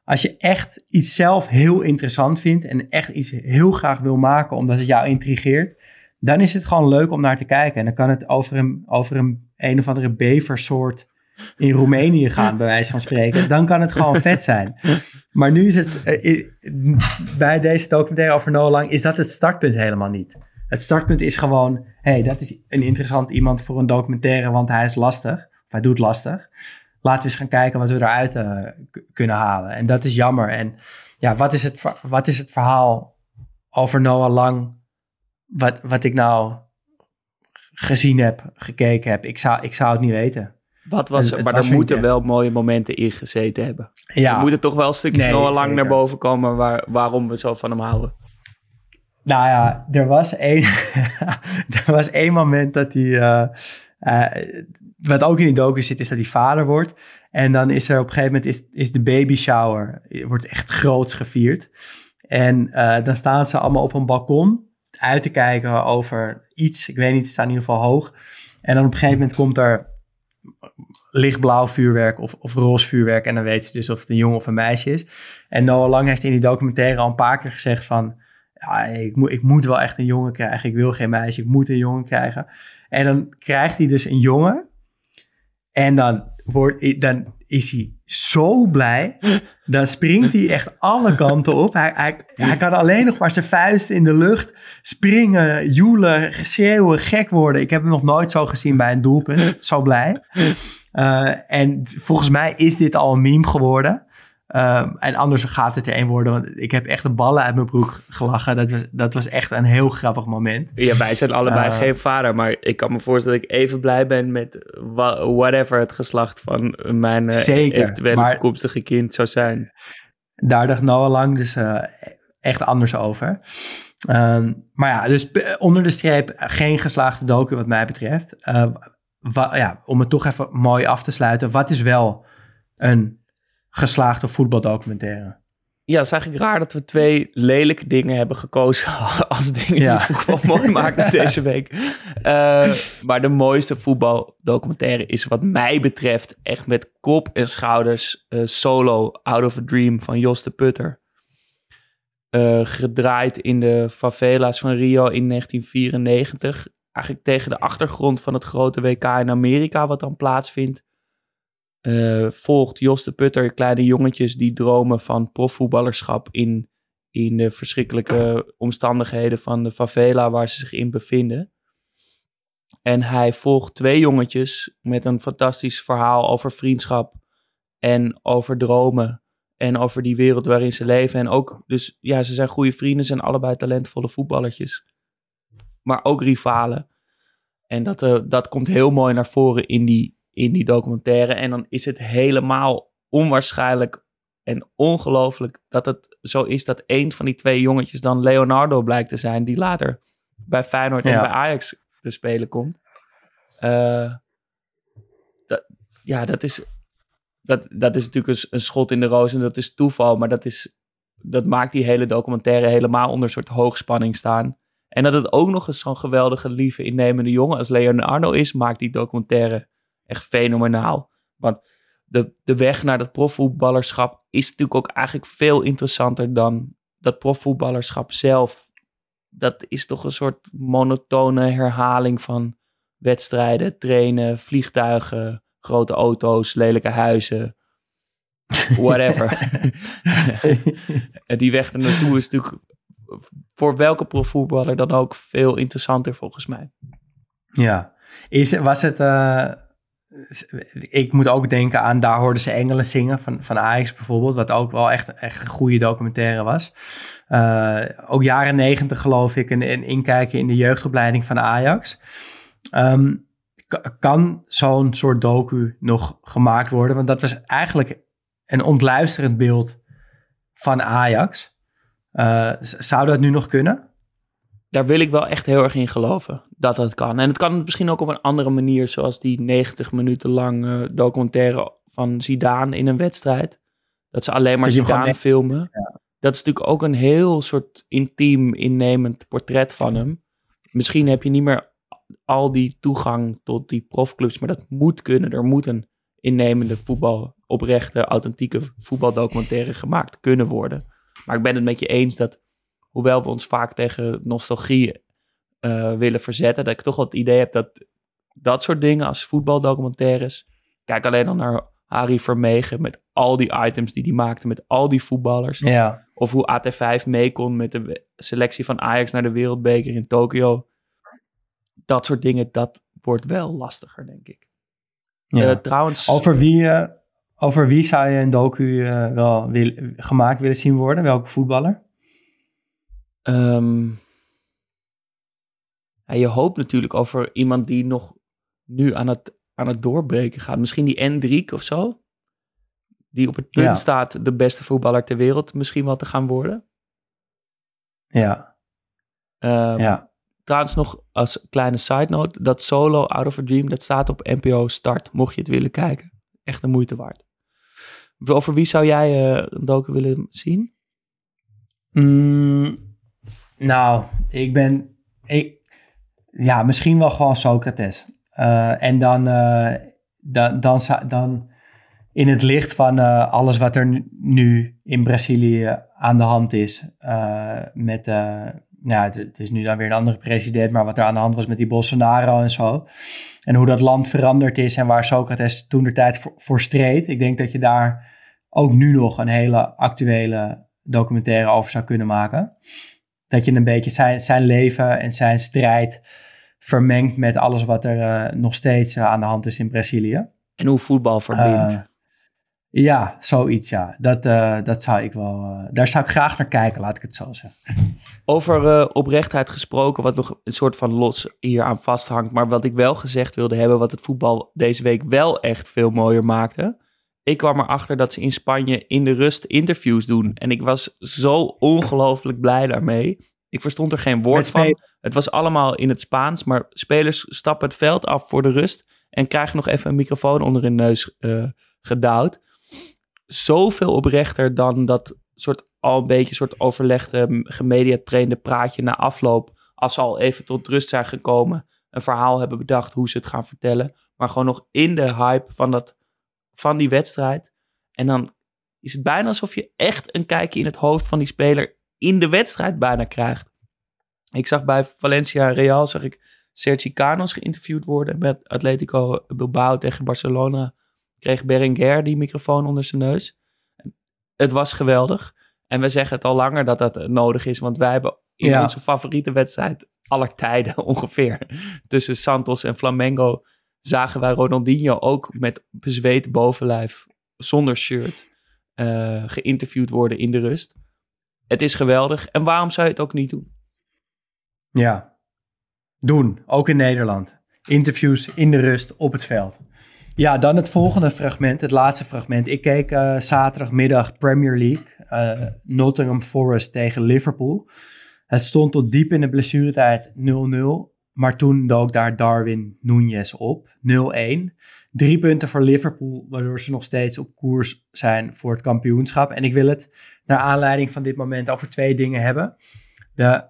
als je echt iets zelf heel interessant vindt en echt iets heel graag wil maken omdat het jou intrigeert, dan is het gewoon leuk om naar te kijken. En dan kan het over een, over een, een of andere beversoort in Roemenië gaan, bij wijze van spreken, dan kan het gewoon vet zijn. Maar nu is het, uh, bij deze documentaire over Noah Lang, is dat het startpunt helemaal niet. Het startpunt is gewoon, hey, dat is een interessant iemand voor een documentaire, want hij is lastig, of hij doet lastig. Laten we eens gaan kijken wat we eruit uh, kunnen halen. En dat is jammer. En ja, wat is het, wat is het verhaal over Noah Lang wat, wat ik nou gezien heb, gekeken heb, ik zou, ik zou het niet weten. Wat was, maar was er moeten wel mooie momenten in gezeten hebben. Ja, Er moeten toch wel stukjes Nee, Noah Lang naar boven komen waar, waarom we zo van hem houden. Nou ja, er was één, er was één moment dat hij, eh, eh, wat ook in die docu zit, is dat hij vader wordt. En dan is er op een gegeven moment is, is de baby shower, wordt echt groots gevierd. En eh, dan staan ze allemaal op een balkon uit te kijken over iets. Ik weet niet, ze staan in ieder geval hoog. En dan op een gegeven moment komt er lichtblauw vuurwerk of, of roze vuurwerk. En dan weet ze dus of het een jongen of een meisje is. En Noah Lang heeft in die documentaire al een paar keer gezegd van... Ja, ik, moet, ik moet wel echt een jongen krijgen. Ik wil geen meisje, ik moet een jongen krijgen. En dan krijgt hij dus een jongen. En dan, wordt, dan is hij zo blij. Dan springt hij echt alle kanten op. Hij, hij, hij kan alleen nog maar zijn vuisten in de lucht springen, joelen, schreeuwen, gek worden. Ik heb hem nog nooit zo gezien bij een doelpunt. Zo blij. Eh, en volgens mij is dit al een meme geworden. Ehm, en anders gaat het er één worden. Want ik heb echt de ballen uit mijn broek gelachen. Dat was, dat was echt een heel grappig moment. Ja, wij zijn allebei Eh. geen vader, maar ik kan me voorstellen dat ik even blij ben met whatever het geslacht van mijn eh, Zeker, eventuele maar- toekomstige kind zou zijn. Daar dacht Noah Lang dus echt anders over. Ehm, maar ja, dus onder de streep geen geslaagde docu wat mij betreft. Wa- ja, om het toch even mooi af te sluiten. Wat is wel een geslaagde voetbaldocumentaire? Ja, het is eigenlijk raar dat we twee lelijke dingen hebben gekozen als dingen Ja. die het voetbal mooi maken deze week. Eh, maar de mooiste voetbaldocumentaire is wat mij betreft echt met kop en schouders eh, Solo Out of a Dream van Jos de Putter. Eh, gedraaid in de favela's van Rio in 1994. Eigenlijk tegen de achtergrond van het grote WK in Amerika wat dan plaatsvindt. Eh, volgt Jos de Putter kleine jongetjes die dromen van profvoetballerschap in, in de verschrikkelijke omstandigheden van de favela waar ze zich in bevinden. En hij volgt twee jongetjes met een fantastisch verhaal over vriendschap en over dromen en over die wereld waarin ze leven. En ook, dus ja, ze zijn goede vrienden, zijn allebei talentvolle voetballertjes. Maar ook rivalen. En dat, eh, dat komt heel mooi naar voren in die, in die documentaire. En dan is het helemaal onwaarschijnlijk en ongelooflijk dat het zo is dat een van die twee jongetjes dan Leonardo blijkt te zijn, die later bij Feyenoord en bij Ajax te spelen komt. Eh, dat, ja, dat is, dat, dat is natuurlijk een, een schot in de roos en dat is toeval, maar dat, is, dat maakt die hele documentaire helemaal onder een soort hoogspanning staan. En dat het ook nog eens zo'n geweldige, lieve, innemende jongen als Leonardo is, maakt die documentaire echt fenomenaal. Want de, de weg naar dat profvoetballerschap is natuurlijk ook eigenlijk veel interessanter dan dat profvoetballerschap zelf. Dat is toch een soort monotone herhaling van wedstrijden, trainen, vliegtuigen, grote auto's, lelijke huizen, whatever. en die weg er naartoe is natuurlijk voor welke profvoetballer dan ook veel interessanter volgens mij. Ja. Is, was het... eh, ik moet ook denken aan Daar hoorden ze engelen zingen van, van Ajax bijvoorbeeld. Wat ook wel echt, echt een goede documentaire was. Eh, ook jaren negentig geloof ik. Een, een inkijken in de jeugdopleiding van Ajax. Ehm, kan zo'n soort docu nog gemaakt worden? Want dat was eigenlijk een ontluisterend beeld van Ajax. Z- zou dat nu nog kunnen? Daar wil ik wel echt heel erg in geloven dat dat kan. En het kan misschien ook op een andere manier, zoals die 90 minuten lang eh, documentaire van Zidane in een wedstrijd. Dat ze alleen maar Zidane filmen. Dat is natuurlijk ook een heel soort intiem, innemend portret van hem. Misschien heb je niet meer al die toegang tot die profclubs, maar dat moet kunnen. Er moet een innemende voetbal, oprechte, authentieke voetbaldocumentaire gemaakt kunnen worden. Maar ik ben het met je eens dat, hoewel we ons vaak tegen nostalgie eh, willen verzetten, dat ik toch wel het idee heb dat dat soort dingen als voetbaldocumentaires, kijk alleen al naar Harry Vermegen met al die items die hij maakte met al die voetballers. Ja. Of hoe AT5 mee kon met de selectie van Ajax naar de Wereldbeker in Tokio. Dat soort dingen, dat wordt wel lastiger, denk ik. ja. Eh, trouwens, Over wie, eh, over wie zou je een docu eh, wel wil, gemaakt willen zien worden? Welke voetballer? ehm, Ja, je hoopt natuurlijk over iemand die nog nu aan het, aan het doorbreken gaat. Misschien die Endriek of zo. Die op het punt Ja. staat de beste voetballer ter wereld misschien wel te gaan worden. Ja, Ehm, ja. Trouwens nog als kleine side note. Dat solo Out of a Dream, dat staat op NPO Start. Mocht je het willen kijken. Echt de moeite waard. Over wie zou jij eh, een docu willen zien? Mm, nou, ik ben. Ja, misschien wel gewoon Socrates. Eh, en dan, eh, dan, dan, dan in het licht van alles wat er nu, in Brazilië aan de hand is. met, ja, het, het is nu dan weer een andere president, maar wat er aan de hand was met die Bolsonaro en zo. En hoe dat land veranderd is en waar Socrates toen de tijd voor, voor streed. Ik denk dat je daar ook nu nog een hele actuele documentaire over zou kunnen maken. Dat je een beetje zijn, zijn leven en zijn strijd vermengt met alles wat er eh, nog steeds eh, aan de hand is in Brazilië. En hoe voetbal verbindt. Ja, zoiets ja. Dat, eh, dat zou ik wel, eh, daar zou ik graag naar kijken, laat ik het zo zeggen. Over eh, oprechtheid gesproken, wat nog een soort van los hier aan vasthangt. Maar wat ik wel gezegd wilde hebben, wat het voetbal deze week wel echt veel mooier maakte. Ik kwam erachter dat ze in Spanje in de rust interviews doen. En ik was zo ongelooflijk blij daarmee. Ik verstond er geen woord van. Het was allemaal in het Spaans, maar spelers stappen het veld af voor de rust. En krijgen nog even een microfoon onder hun neus gedouwd. Zoveel oprechter dan dat soort al een beetje soort overlegde, gemediatrainde praatje na afloop. Als ze al even tot rust zijn gekomen, een verhaal hebben bedacht hoe ze het gaan vertellen. Maar gewoon nog in de hype van, dat, van die wedstrijd. En dan is het bijna alsof je echt een kijkje in het hoofd van die speler in de wedstrijd bijna krijgt. Ik zag bij Valencia Real, zag ik Sergi Canos geïnterviewd worden met Atletico Bilbao tegen Barcelona. Kreeg Berenguer die microfoon onder zijn neus. Het was geweldig. En we zeggen het al langer dat dat nodig is, want wij hebben in Ja. onze favoriete wedstrijd aller tijden ongeveer tussen Santos en Flamengo zagen wij Ronaldinho ook met bezweet bovenlijf zonder shirt eh, geïnterviewd worden in de rust. Het is geweldig. En waarom zou je het ook niet doen? Ja, doen, ook in Nederland. Interviews in de rust op het veld. Ja, dan het volgende fragment, het laatste fragment. Ik keek eh, zaterdagmiddag Premier League, eh, Nottingham Forest tegen Liverpool. Het stond tot diep in de blessuretijd 0-0, maar toen dook daar Darwin Núñez op, 0-1. Drie punten voor Liverpool, waardoor ze nog steeds op koers zijn voor het kampioenschap. En ik wil het naar aanleiding van dit moment over twee dingen hebben. De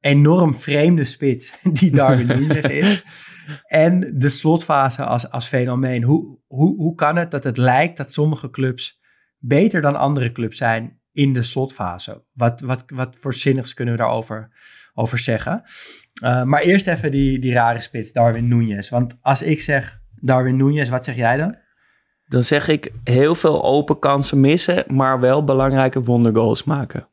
enorm vreemde spits die Darwin Núñez is. En de slotfase als, als fenomeen. Hoe, hoe, hoe kan het dat het lijkt dat sommige clubs beter dan andere clubs zijn in de slotfase? Wat, wat, wat voor zinnigs kunnen we daarover over zeggen? Uh, maar eerst even die, die rare spits, Darwin Núñez. Want als ik zeg Darwin Núñez, wat zeg jij dan? Dan zeg ik heel veel open kansen missen, maar wel belangrijke wondergoals maken.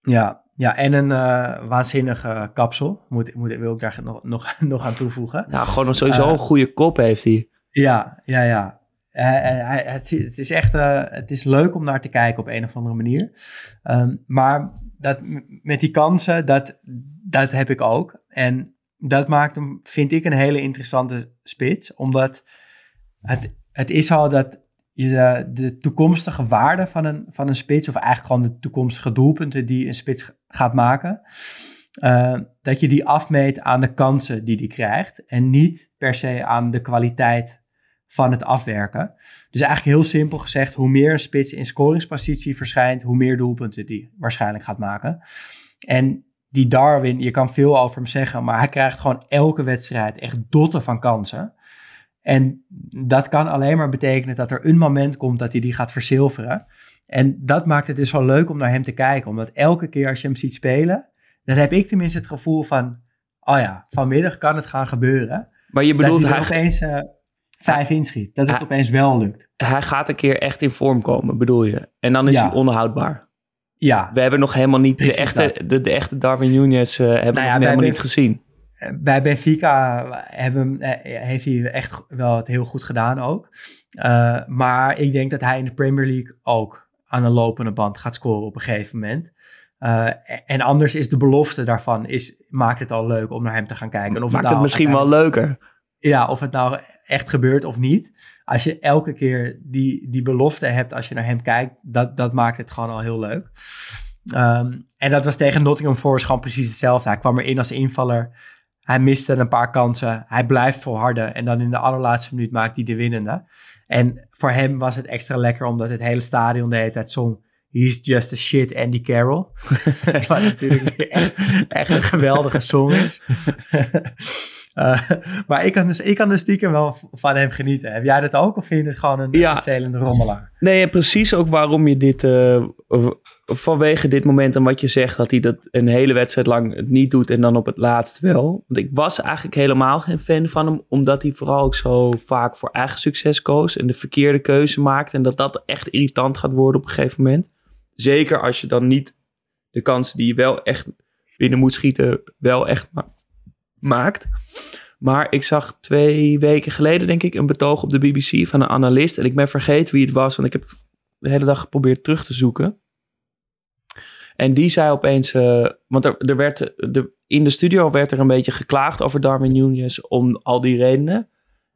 Ja, ja, en een uh, waanzinnige kapsel. Moet, moet, wil ik daar nog, nog, nog aan toevoegen. Ja, gewoon sowieso uh, een goede kop heeft hij. Ja, ja, ja. Uh, het, het, is echt het is leuk om naar te kijken op een of andere manier. Um, maar dat, met die kansen, dat, dat heb ik ook. En dat maakt hem, vind ik, een hele interessante spits. Omdat het, het is al dat je de, de, toekomstige waarde van een, van een spits, of eigenlijk gewoon de toekomstige doelpunten die een spits gaat maken, uh, dat je die afmeet aan de kansen die die krijgt en niet per se aan de kwaliteit van het afwerken. Dus eigenlijk heel simpel gezegd, hoe meer een spits in scoringspositie verschijnt, hoe meer doelpunten die waarschijnlijk gaat maken. En die Darwin, je kan veel over hem zeggen, maar hij krijgt gewoon elke wedstrijd echt dotten van kansen. En dat kan alleen maar betekenen dat er een moment komt dat hij die gaat verzilveren. En dat maakt het dus wel leuk om naar hem te kijken. Omdat elke keer als je hem ziet spelen, dan heb ik tenminste het gevoel van... Oh ja, vanmiddag kan het gaan gebeuren. Maar je bedoelt dat hij, hij opeens uh, vijf inschiet. Dat het hij, opeens wel lukt. Hij gaat een keer echt in vorm komen, bedoel je? En dan is Ja. hij onhoudbaar. Ja, We hebben nog helemaal niet de echte, de, de echte Darwin Núñez uh, hebben Nou ja, nog helemaal niet gezien. Bij Benfica hebben, eh, heeft hij echt wel het heel goed gedaan ook. Uh, maar ik denk dat hij in de Premier League ook aan een lopende band gaat scoren op een gegeven moment. Uh, en anders is de belofte daarvan, is, maakt het al leuk om naar hem te gaan kijken. En of maakt het, nou misschien wel leuker. Ja, of het nou echt gebeurt of niet. Als je elke keer die, die belofte hebt als je naar hem kijkt, dat, dat maakt het gewoon al heel leuk. Ehm, en dat was tegen Nottingham Forest gewoon precies hetzelfde. Hij kwam erin als invaller. Hij miste een paar kansen. Hij blijft volharden. En dan in de allerlaatste minuut maakt hij de winnende. En voor hem was het extra lekker omdat het hele stadion de hele tijd zong. He's just a shit Andy Carroll. Wat natuurlijk echt, echt een geweldige song is. Uh, maar ik kan, dus, ik kan dus stiekem wel van hem genieten. Heb jij dat ook of vind je het gewoon een ja. vervelende rommelaar? Nee, precies ook waarom je dit, uh, vanwege dit moment en wat je zegt, dat hij dat een hele wedstrijd lang het niet doet en dan op het laatst wel. Want ik was eigenlijk helemaal geen fan van hem, omdat hij vooral ook zo vaak voor eigen succes koos en de verkeerde keuze maakt. En dat dat echt irritant gaat worden op een gegeven moment. Zeker als je dan niet de kansen die je wel echt binnen moet schieten, wel echt maakt. Maar ik zag twee weken geleden, denk ik, een betoog op de BBC van een analist. En ik ben vergeten wie het was, want ik heb de hele dag geprobeerd terug te zoeken. En die zei opeens, uh, want er, er werd, de, in de studio werd er een beetje geklaagd over Darwin Nunez om al die redenen.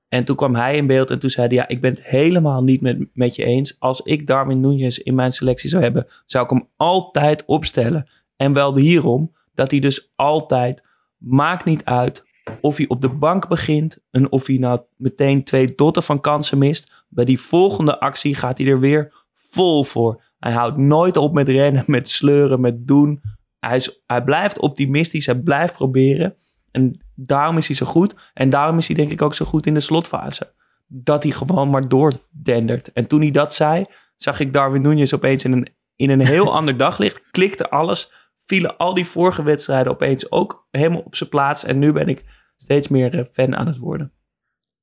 En toen kwam hij in beeld en toen zei hij, ja, ik ben het helemaal niet met, met je eens. Als ik Darwin Nunez in mijn selectie zou hebben, zou ik hem altijd opstellen. En wel hierom, dat hij dus altijd Maakt niet uit of hij op de bank begint en of hij nou meteen twee dotten van kansen mist. Bij die volgende actie gaat hij er weer vol voor. Hij houdt nooit op met rennen, met sleuren, met doen. Hij, is, hij blijft optimistisch, hij blijft proberen. En daarom is hij zo goed. En daarom is hij denk ik ook zo goed in de slotfase. Dat hij gewoon maar doordendert. En toen hij dat zei, zag ik Darwin Nunez opeens in een, in een heel ander daglicht. Klikte alles vielen al die vorige wedstrijden opeens ook helemaal op zijn plaats. En nu ben ik steeds meer eh, fan aan het worden.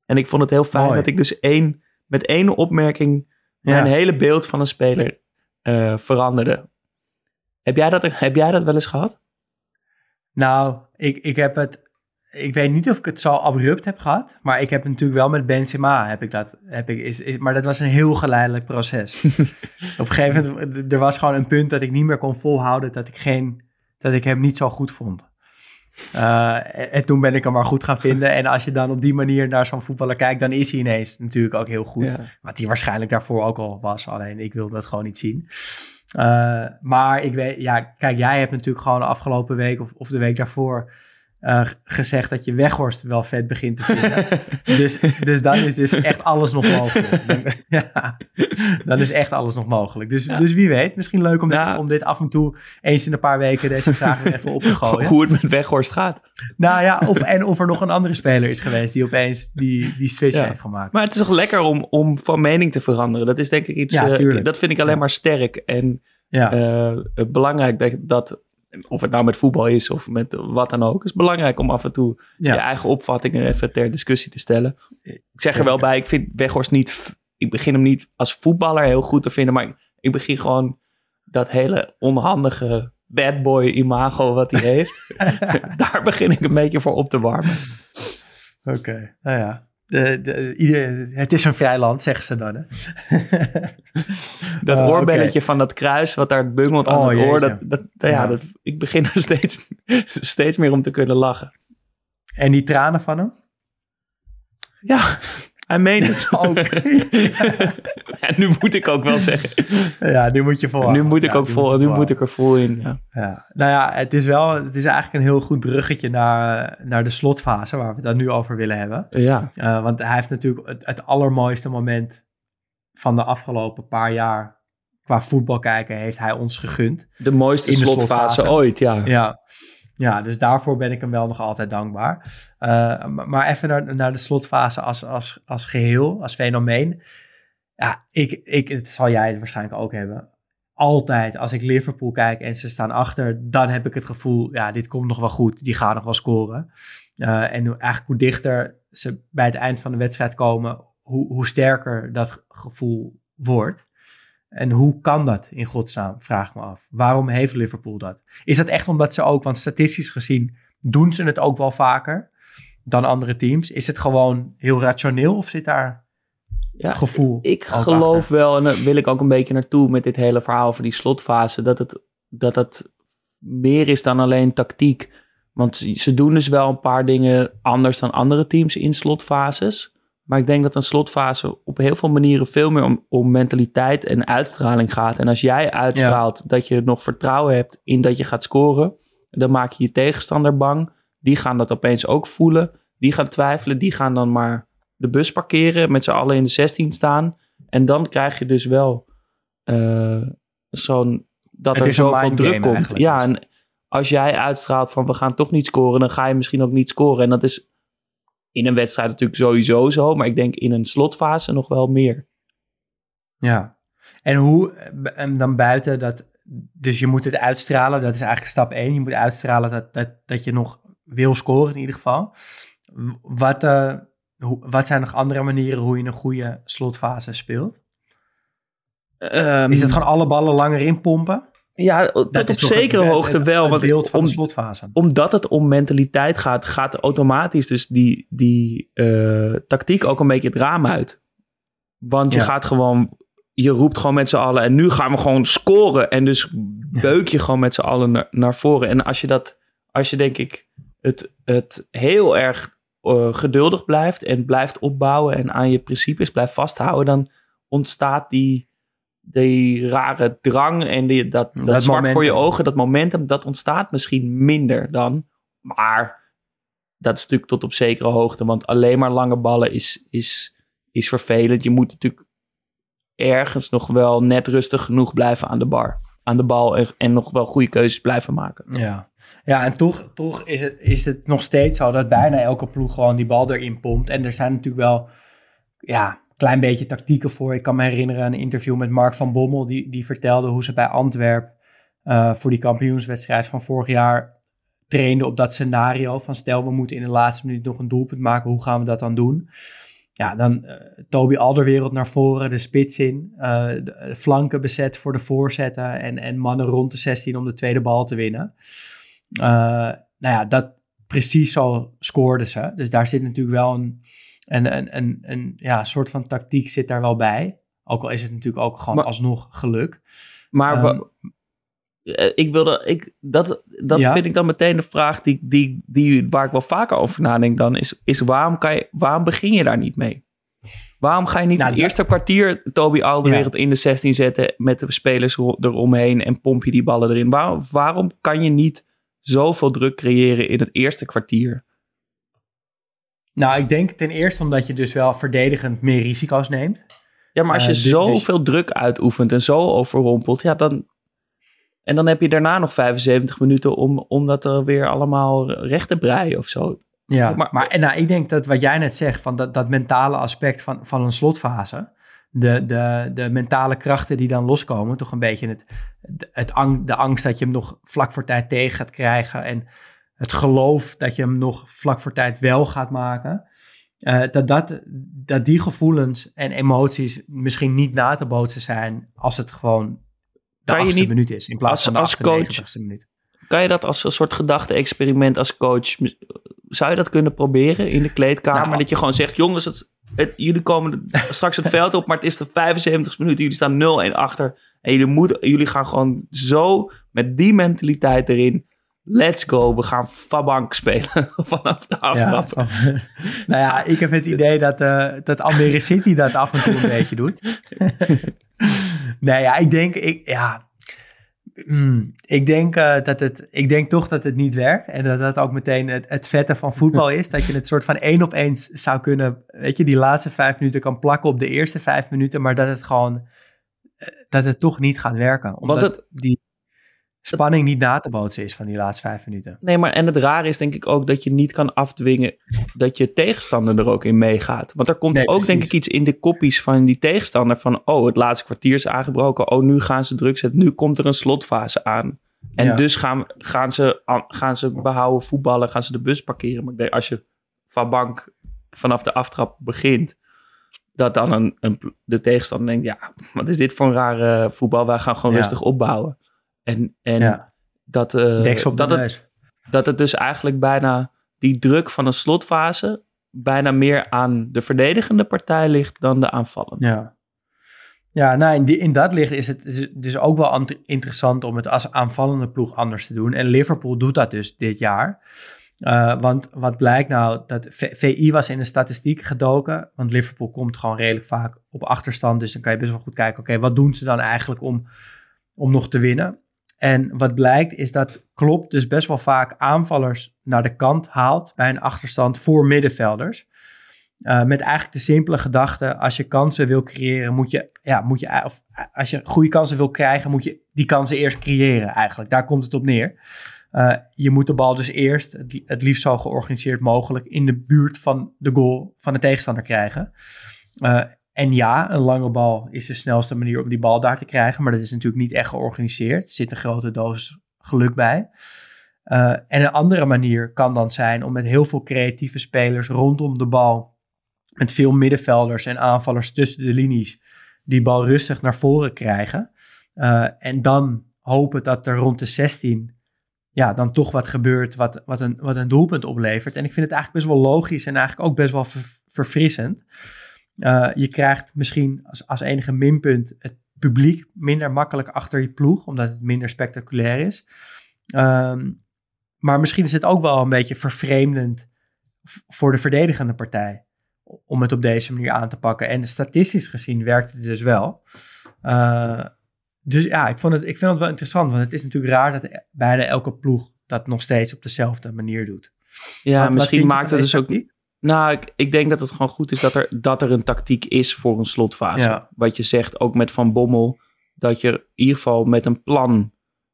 En ik vond het heel fijn dat ik dus één, met één opmerking mijn hele beeld van een speler uh, veranderde. Heb jij, dat, heb jij dat wel eens gehad? Nou, ik, ik heb het ik weet niet of ik het zo abrupt heb gehad, maar ik heb natuurlijk wel met Benzema heb ik dat, heb ik, is, is, maar dat was een heel geleidelijk proces. Op een gegeven moment, er was gewoon een punt dat ik niet meer kon volhouden dat ik geen, dat ik hem niet zo goed vond. Uh, en toen ben ik hem maar goed gaan vinden. En als je dan op die manier naar zo'n voetballer kijkt, dan is hij ineens natuurlijk ook heel goed. Wat hij waarschijnlijk daarvoor ook al was. Alleen ik wilde dat gewoon niet zien. Uh, maar ik weet, ja, kijk, jij hebt natuurlijk gewoon de afgelopen week of, of de week daarvoor uh, gezegd dat je Weghorst wel vet begint te vinden. dus, dus dan is dus echt alles nog mogelijk. Dan, ja, dan is echt alles nog mogelijk. Dus, dus wie weet, misschien leuk om, dit, om dit af en toe eens in een paar weken deze vraag even op te gooien. Hoe het met Weghorst gaat. Nou ja, of, en of er nog een andere speler is geweest die opeens die, die switch heeft gemaakt. Maar het is toch lekker om, om van mening te veranderen. Dat is denk ik iets, ja, uh, dat vind ik alleen maar sterk. En ja. Uh, belangrijk dat, dat of het nou met voetbal is of met wat dan ook, is belangrijk om af en toe je eigen opvattingen even ter discussie te stellen. Ik zeg er wel bij, ik vind Weghorst niet, ik begin hem niet als voetballer heel goed te vinden, maar ik begin gewoon dat hele onhandige bad boy imago wat hij heeft, daar begin ik een beetje voor op te warmen. Oké, nou ja. De, de, het is een vrij land, zeggen ze dan. Hè? dat uh, oorbelletje van dat kruis, wat daar bungelt aan oh, het oor. Dat, dat, ja, Dat, ik begin er steeds, steeds meer om te kunnen lachen. En die tranen van hem? Ja, hij meent het ook. ja, nu moet ik ook wel zeggen. Ja, nu moet je vol. Nu moet ik ook vol. Nu moet ik er vol in. Ja. ja. Nou ja, het is wel. Het is eigenlijk een heel goed bruggetje naar, naar de slotfase waar we het dan nu over willen hebben. Ja. Uh, want hij heeft natuurlijk het, het allermooiste moment van de afgelopen paar jaar qua voetbal kijken heeft hij ons gegund. De mooiste de slotfase, ooit, ja. Ja. Ja, dus daarvoor ben ik hem wel nog altijd dankbaar. Uh, maar even naar, naar de slotfase als, als, als geheel, als fenomeen. Ja, ik, ik, het zal jij het waarschijnlijk ook hebben. Altijd als ik Liverpool kijk en ze staan achter, dan heb ik het gevoel, ja, dit komt nog wel goed. Die gaan nog wel scoren. Uh, en eigenlijk hoe dichter ze bij het eind van de wedstrijd komen, hoe, hoe sterker dat gevoel wordt. En hoe kan dat in godsnaam, vraag ik me af. Waarom heeft Liverpool dat? Is dat echt omdat ze ook, want statistisch gezien doen ze het ook wel vaker dan andere teams. Is het gewoon heel rationeel of zit daar ja, gevoel? Ik geloof wel, en daar wil ik ook een beetje naartoe met dit hele verhaal over die slotfase, dat het, dat het meer is dan alleen tactiek. Want ze doen dus wel een paar dingen anders dan andere teams in slotfases. Maar ik denk dat een slotfase op heel veel manieren veel meer om, om mentaliteit en uitstraling gaat. En als jij uitstraalt dat je nog vertrouwen hebt in dat je gaat scoren, dan maak je je tegenstander bang. Die gaan dat opeens ook voelen. Die gaan twijfelen. Die gaan dan maar de bus parkeren, met z'n allen in de 16 staan. En dan krijg je dus wel uh, zo'n dat er zoveel druk komt. Ja, dus. en als jij uitstraalt van we gaan toch niet scoren, dan ga je misschien ook niet scoren. En dat is in een wedstrijd natuurlijk sowieso zo, maar ik denk in een slotfase nog wel meer. Ja, en hoe, en dan buiten dat, dus je moet het uitstralen, dat is eigenlijk stap 1. Je moet uitstralen dat, dat, dat je nog wil scoren in ieder geval. Wat, uh, hoe, wat zijn nog andere manieren hoe je een goede slotfase speelt? Um, is het gewoon alle ballen langer inpompen? Ja, tot op zekere hoogte wel. Beeld van de slotfase. Omdat het om mentaliteit gaat, gaat automatisch dus die, die uh, tactiek ook een beetje het raam uit. Want je gaat gewoon, je roept gewoon met z'n allen en nu gaan we gewoon scoren. En dus beuk je gewoon met z'n allen naar, naar voren. En als je dat, als je denk ik het, het heel erg uh, geduldig blijft en blijft opbouwen en aan je principes blijft vasthouden, dan ontstaat die die rare drang en die, dat, dat, zwart voor je ogen, dat momentum, dat ontstaat misschien minder dan. Maar dat is natuurlijk tot op zekere hoogte. Want alleen maar lange ballen is, is, is vervelend. Je moet natuurlijk ergens nog wel net rustig genoeg blijven aan de bar. Aan de bal en, en nog wel goede keuzes blijven maken. Ja, ja en toch, toch is, het, is het nog steeds zo dat bijna elke ploeg gewoon die bal erin pompt. En er zijn natuurlijk wel ja, klein beetje tactieken voor. Ik kan me herinneren een interview met Mark van Bommel, die, die vertelde hoe ze bij Antwerp uh, voor die kampioenswedstrijd van vorig jaar trainden op dat scenario van stel we moeten in de laatste minuut nog een doelpunt maken, hoe gaan we dat dan doen? Ja, dan uh, Toby Alderwereld naar voren, de spits in, uh, de flanken bezet voor de voorzetten en, en mannen rond de 16 om de tweede bal te winnen. nou ja, dat precies zo scoorden ze. Dus daar zit natuurlijk wel een, en een, een, een ja, soort van tactiek zit daar wel bij. Ook al is het natuurlijk ook gewoon alsnog geluk. Maar um, ik wilde, ik, dat, dat vind ik dan meteen de vraag die, die, die, waar ik wel vaker over nadenk dan, is, is waarom, kan je, waarom begin je daar niet mee? Waarom ga je niet nou, het eerste kwartier Toby Alderwereld ja. in de 16 zetten met de spelers eromheen en pomp je die ballen erin? Waarom, waarom kan je niet zoveel druk creëren in het eerste kwartier? Nou, ik denk ten eerste omdat je dus wel verdedigend meer risico's neemt. Ja, maar als je uh, zoveel dus... druk uitoefent en zo overrompelt, ja, dan. En dan heb je daarna nog 75 minuten om, om dat er weer allemaal recht te breien of zo. Ja, maar, maar en nou, ik denk dat wat jij net zegt, van dat, dat mentale aspect van, van een slotfase, de, de, de mentale krachten die dan loskomen, toch een beetje het, het, ang, de angst dat je hem nog vlak voor tijd tegen gaat krijgen en het geloof dat je hem nog vlak voor tijd wel gaat maken. Uh, dat, dat, dat die gevoelens en emoties misschien niet na te bootsen zijn als het gewoon de kan achtste minuut is. In plaats als, van de als coach, minuut. Kan je dat als een soort gedachte-experiment als coach, zou je dat kunnen proberen in de kleedkamer? Nou, dat je gewoon zegt, jongens, het, het, jullie komen straks het veld op, maar het is de 75 minuten. Jullie staan 0-1 achter. En jullie, moeten, jullie gaan gewoon zo met die mentaliteit erin let's go, we gaan Fabank spelen vanaf de aftrap. Ja, nou ja, ik heb het idee dat, uh, dat Almere City dat af en toe een beetje doet. nee, ja, ik denk, ik, ja, mm, ik denk, uh, dat het, ik denk toch dat het niet werkt. En dat dat ook meteen het, het vette van voetbal is. dat je het soort van één op één zou kunnen, weet je, die laatste vijf minuten kan plakken op de eerste vijf minuten. Maar dat het gewoon, eh, dat het toch niet gaat werken. Omdat het, die spanning niet na te bootsen is van die laatste vijf minuten. Nee, maar en het rare is denk ik ook dat je niet kan afdwingen dat je tegenstander er ook in meegaat. Want er komt ook denk ik iets in de koppies van die tegenstander van oh, het laatste kwartier is aangebroken. Oh, nu gaan ze druk zetten. Nu komt er een slotfase aan. En dus gaan, gaan, ze, gaan ze behouden voetballen, gaan ze de bus parkeren. Maar ik denk, als je van bank vanaf de aftrap begint, dat dan een, een, de tegenstander denkt, ja, wat is dit voor een rare voetbal? Wij gaan gewoon rustig opbouwen. En, en dat, uh, dat, het, dat het dus eigenlijk bijna die druk van een slotfase bijna meer aan de verdedigende partij ligt dan de aanvallen. Ja. Ja, nou in, die, in dat licht is het dus- dus ook wel ant- interessant om het als aanvallende ploeg anders te doen. En Liverpool doet dat dus dit jaar. Eh, want wat blijkt nou, dat VI was in de statistiek gedoken. Want Liverpool komt gewoon redelijk vaak op achterstand. Dus dan kan je best wel goed kijken, oké, wat doen ze dan eigenlijk om, om nog te winnen? En wat blijkt is dat Klopp dus best wel vaak aanvallers naar de kant haalt bij een achterstand voor middenvelders. Uh, met eigenlijk de simpele gedachte, als je kansen wil creëren, moet je, ja, moet je, of als je goede kansen wil krijgen, moet je die kansen eerst creëren eigenlijk. Daar komt het op neer. Uh, je moet de bal dus eerst, het, het, liefst zo georganiseerd mogelijk, in de buurt van de goal van de tegenstander krijgen. Uh, en ja, een lange bal is de snelste manier om die bal daar te krijgen, maar dat is natuurlijk niet echt georganiseerd. Er zit een grote dosis geluk bij. Uh, en een andere manier kan dan zijn om met heel veel creatieve spelers rondom de bal met veel middenvelders en aanvallers tussen de linies die bal rustig naar voren krijgen. Uh, en dan hopen dat er rond de 16 ja, dan toch wat gebeurt wat, wat, een, wat een doelpunt oplevert. En ik vind het eigenlijk best wel logisch en eigenlijk ook best wel ver, verfrissend. Uh, je krijgt misschien als, als enige minpunt het publiek minder makkelijk achter je ploeg, omdat het minder spectaculair is. Um, maar misschien is het ook wel een beetje vervreemdend voor de verdedigende partij om het op deze manier aan te pakken. En statistisch gezien werkt het dus wel. Uh, dus ja, ik, vond het, ik vind het wel interessant, want het is natuurlijk raar dat bijna elke ploeg dat nog steeds op dezelfde manier doet. Ja, misschien maakt het dus ook... Nou, ik, ik denk dat het gewoon goed is dat er, dat er een tactiek is voor een slotfase. Ja. Wat je zegt, ook met Van Bommel, dat je in ieder geval met een plan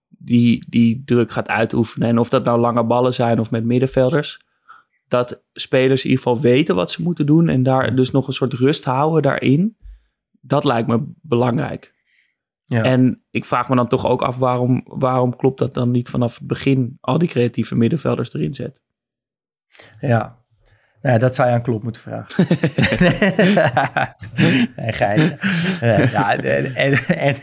die, die druk gaat uitoefenen. En of dat nou lange ballen zijn of met middenvelders dat spelers in ieder geval weten wat ze moeten doen en daar dus nog een soort rust houden daarin. Dat lijkt me belangrijk. Ja. En ik vraag me dan toch ook af waarom, waarom klopt dat dan niet vanaf het begin al die creatieve middenvelders erin zet. Ja, ja, dat zou je aan Klop moeten vragen. nee, geitje. Ja, en, en, en,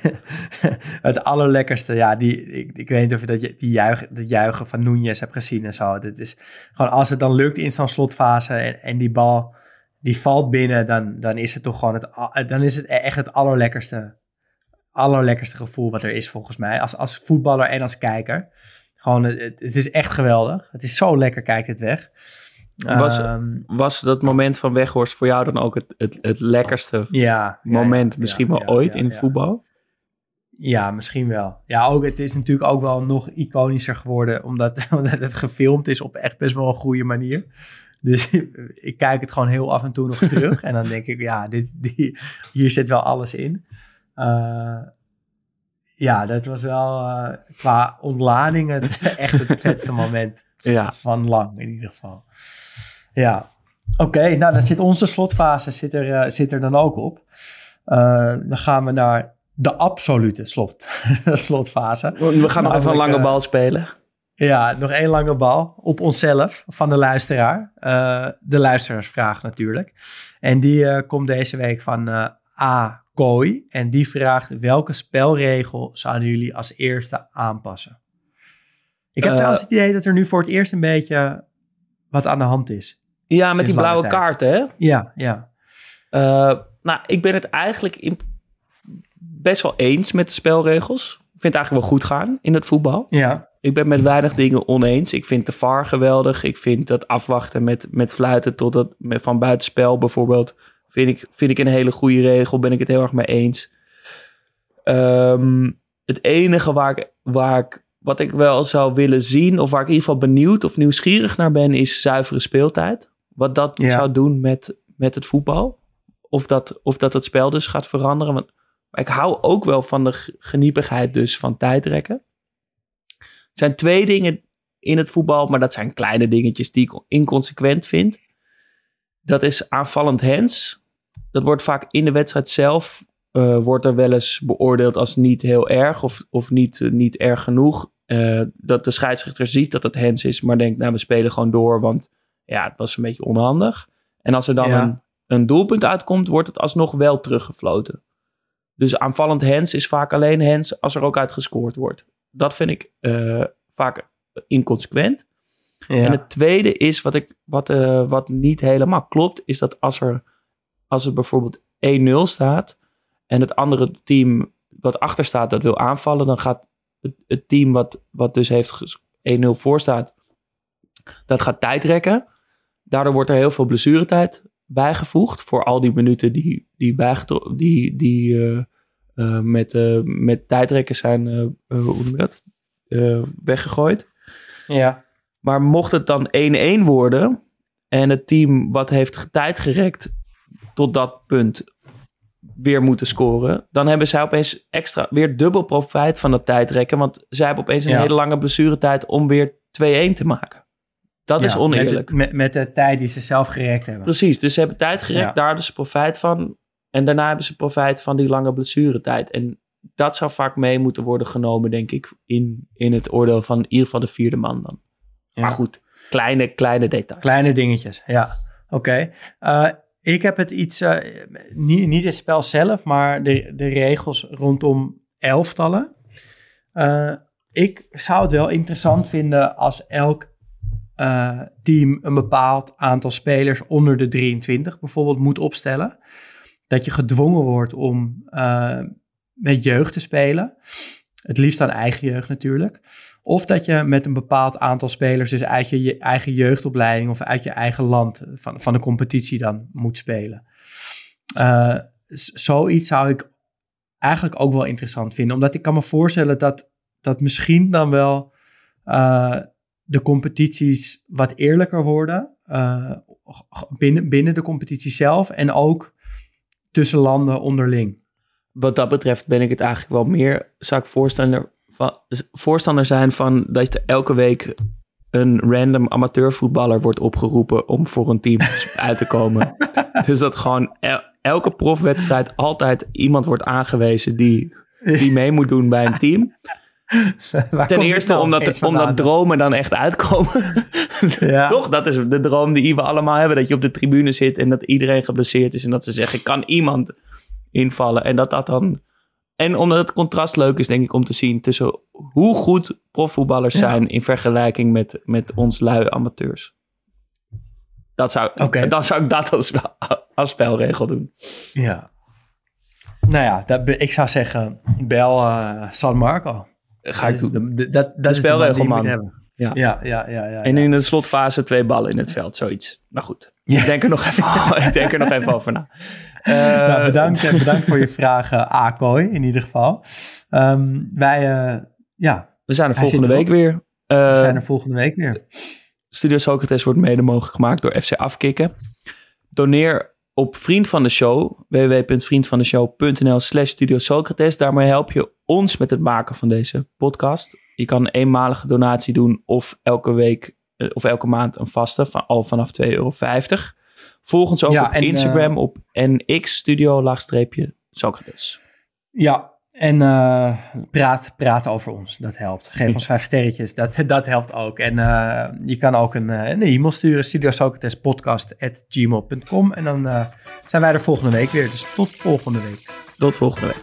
het allerlekkerste, ja, die, ik, ik weet niet of je dat, die juichen, dat juichen van Nunez hebt gezien en zo. Dit is gewoon, als het dan lukt in zo'n slotfase en, en die bal, die valt binnen, dan, dan is het toch gewoon het, dan is het echt het allerlekkerste, allerlekkerste gevoel wat er is volgens mij. Als, als voetballer en als kijker. Gewoon, het, het is echt geweldig. Het is zo lekker, kijkt het weg. Was, um, was dat moment van Weghorst voor jou dan ook het, het, het lekkerste ja, moment, ja, misschien ja, wel ooit in voetbal? Ja, misschien wel. Ja, ook, het is natuurlijk ook wel nog iconischer geworden, omdat, omdat het gefilmd is op echt best wel een goede manier. Dus ik kijk het gewoon heel af en toe nog terug. en dan denk ik, ja, dit, die, hier zit wel alles in. Uh, ja, dat was wel uh, qua ontlading het, echt het vetste moment ja. van lang in ieder geval. Ja, oké. Okay, nou, dan zit onze slotfase zit er, uh, zit er dan ook op. Uh, dan gaan we naar de absolute slot, slotfase. We gaan nog even een lange bal spelen. Ja, nog één lange bal op onszelf van de luisteraar. Uh, de luisteraarsvraag natuurlijk. En die komt deze week van A. Kooi. En die vraagt: welke spelregel zouden jullie als eerste aanpassen? Ik heb trouwens het idee dat er nu voor het eerst een beetje wat aan de hand is. Ja, met die blauwe kaarten, hè? Ja, ja. Uh, nou, ik ben het eigenlijk in best wel eens met de spelregels. Ik vind het eigenlijk wel goed gaan in het voetbal. Ja. Ik ben met weinig dingen oneens. Ik vind de VAR geweldig. Ik vind dat afwachten met, met fluiten tot het met, van buitenspel bijvoorbeeld... Vind ik, vind ik een hele goede regel. Ben ik het heel erg mee eens. Um, het enige waar ik, waar ik wat ik wel zou willen zien, of waar ik in ieder geval benieuwd of nieuwsgierig naar ben, is zuivere speeltijd. Wat dat ja. zou doen met, met het voetbal. Of dat, of dat het spel dus gaat veranderen. Want maar ik hou ook wel van de geniepigheid dus van tijdrekken. Er zijn twee dingen in het voetbal, maar dat zijn kleine dingetjes die ik inconsequent vind. Dat is aanvallend hands. Dat wordt vaak in de wedstrijd zelf uh, wordt er wel eens beoordeeld als niet heel erg of, of niet, uh, niet erg genoeg. Uh, dat de scheidsrechter ziet dat het hens is, maar denkt, nou, we spelen gewoon door, want ja, het was een beetje onhandig. En als er dan ja. een, een doelpunt uitkomt, wordt het alsnog wel teruggefloten. Dus aanvallend hens is vaak alleen hens als er ook uit gescoord wordt. Dat vind ik vaak inconsequent. Ja. En het tweede is, wat, ik, wat, wat niet helemaal klopt, is dat als er, als er bijvoorbeeld 1-0 staat en het andere team wat achter staat dat wil aanvallen, dan gaat het, het team wat, wat dus heeft ges- 1-0 voor staat, dat gaat tijdrekken. Daardoor wordt er heel veel blessuretijd bijgevoegd voor al die minuten die, die, bijgetro- die, die eh, eh, met, eh, met tijdrekken zijn hoe noem je dat? Weggegooid. Ja. Maar mocht het dan 1-1 worden en het team wat heeft tijd gerekt tot dat punt weer moeten scoren, dan hebben zij opeens extra weer dubbel profijt van dat tijdrekken, want zij hebben opeens een Ja. hele lange blessuretijd om weer 2-1 te maken. Dat is oneerlijk. Met, met, met de tijd die ze zelf gerekt hebben. Precies, dus ze hebben tijd gerekt, Ja. daar hadden ze profijt van. En daarna hebben ze profijt van die lange blessuretijd. En dat zou vaak mee moeten worden genomen, denk ik, in, in het oordeel van in ieder geval de vierde man dan. Ja. Maar goed, kleine, kleine details. Kleine dingetjes, ja. Oké. Eh, ik heb het iets, eh, niet, niet het spel zelf, maar de, de regels rondom elftallen. Eh, ik zou het wel interessant vinden als elk eh, team een bepaald aantal spelers onder de 23 bijvoorbeeld moet opstellen. Dat je gedwongen wordt om eh, met jeugd te spelen. Het liefst aan eigen jeugd natuurlijk. Of dat je met een bepaald aantal spelers, dus uit je, eigen jeugdopleiding of uit je eigen land, van, van de competitie dan moet spelen. Eh, zoiets zou ik eigenlijk ook wel interessant vinden. Omdat ik kan me voorstellen dat, dat misschien dan wel de competities wat eerlijker worden. eh, binnen, binnen de competitie zelf en ook tussen landen onderling. Wat dat betreft ben ik het eigenlijk wel meer, zou ik voorstander, van, voorstander zijn van dat er elke week een random amateurvoetballer wordt opgeroepen om voor een team uit te komen. dus dat gewoon el- elke profwedstrijd altijd iemand wordt aangewezen die, die mee moet doen bij een team. Ten eerste nou omdat, opeens omdat dromen dan echt uitkomen. Ja. Toch? Dat is de droom die we allemaal hebben. Dat je op de tribune zit en dat iedereen geblesseerd is. En dat ze zeggen, kan iemand invallen? En dat dat dan... En omdat het contrast leuk is, denk ik, om te zien tussen hoe goed profvoetballers Ja. zijn in vergelijking met, met ons lui amateurs. Dat zou, dan zou ik dat als, als spelregel doen. Ja. Nou ja, dat, ik zou zeggen, bel eh, San Marco. Ga ik dat doen. dat, dat is de man. Ja. Ja, ja, ja. ja, En in de slotfase twee ballen in het veld, zoiets. Maar goed, Ja. ik, denk er nog even, ik denk er nog even over na. Eh, Nou, bedankt, eh, bedankt voor je vragen, Akoy, in ieder geval. Ehm, wij eh, ja, We zijn er volgende week weer. we Eh, zijn er volgende week weer. Studio Socrates wordt mede mogelijk gemaakt door FC Afkikken. Doneer op Vriend van de Show, www.vriendvandeshow.nl slash Studio Socrates. Daarmee help je ons met het maken van deze podcast. Je kan een eenmalige donatie doen of elke week eh, of elke maand een vaste, van, al vanaf 2,50 euro. Volg ons ook Ja, op en, Instagram op NX Studio laagstreepje Socrates. Ja, en eh, praat, praat over ons. Dat helpt. Geef ons vijf sterretjes. Dat, dat helpt ook. En je kan ook een, een e-mail sturen. studiosocratespodcast.gmail.com En dan zijn wij er volgende week weer. Dus tot volgende week. Tot volgende week.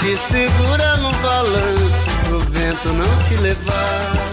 Te segura no balanço pro vento não te levar.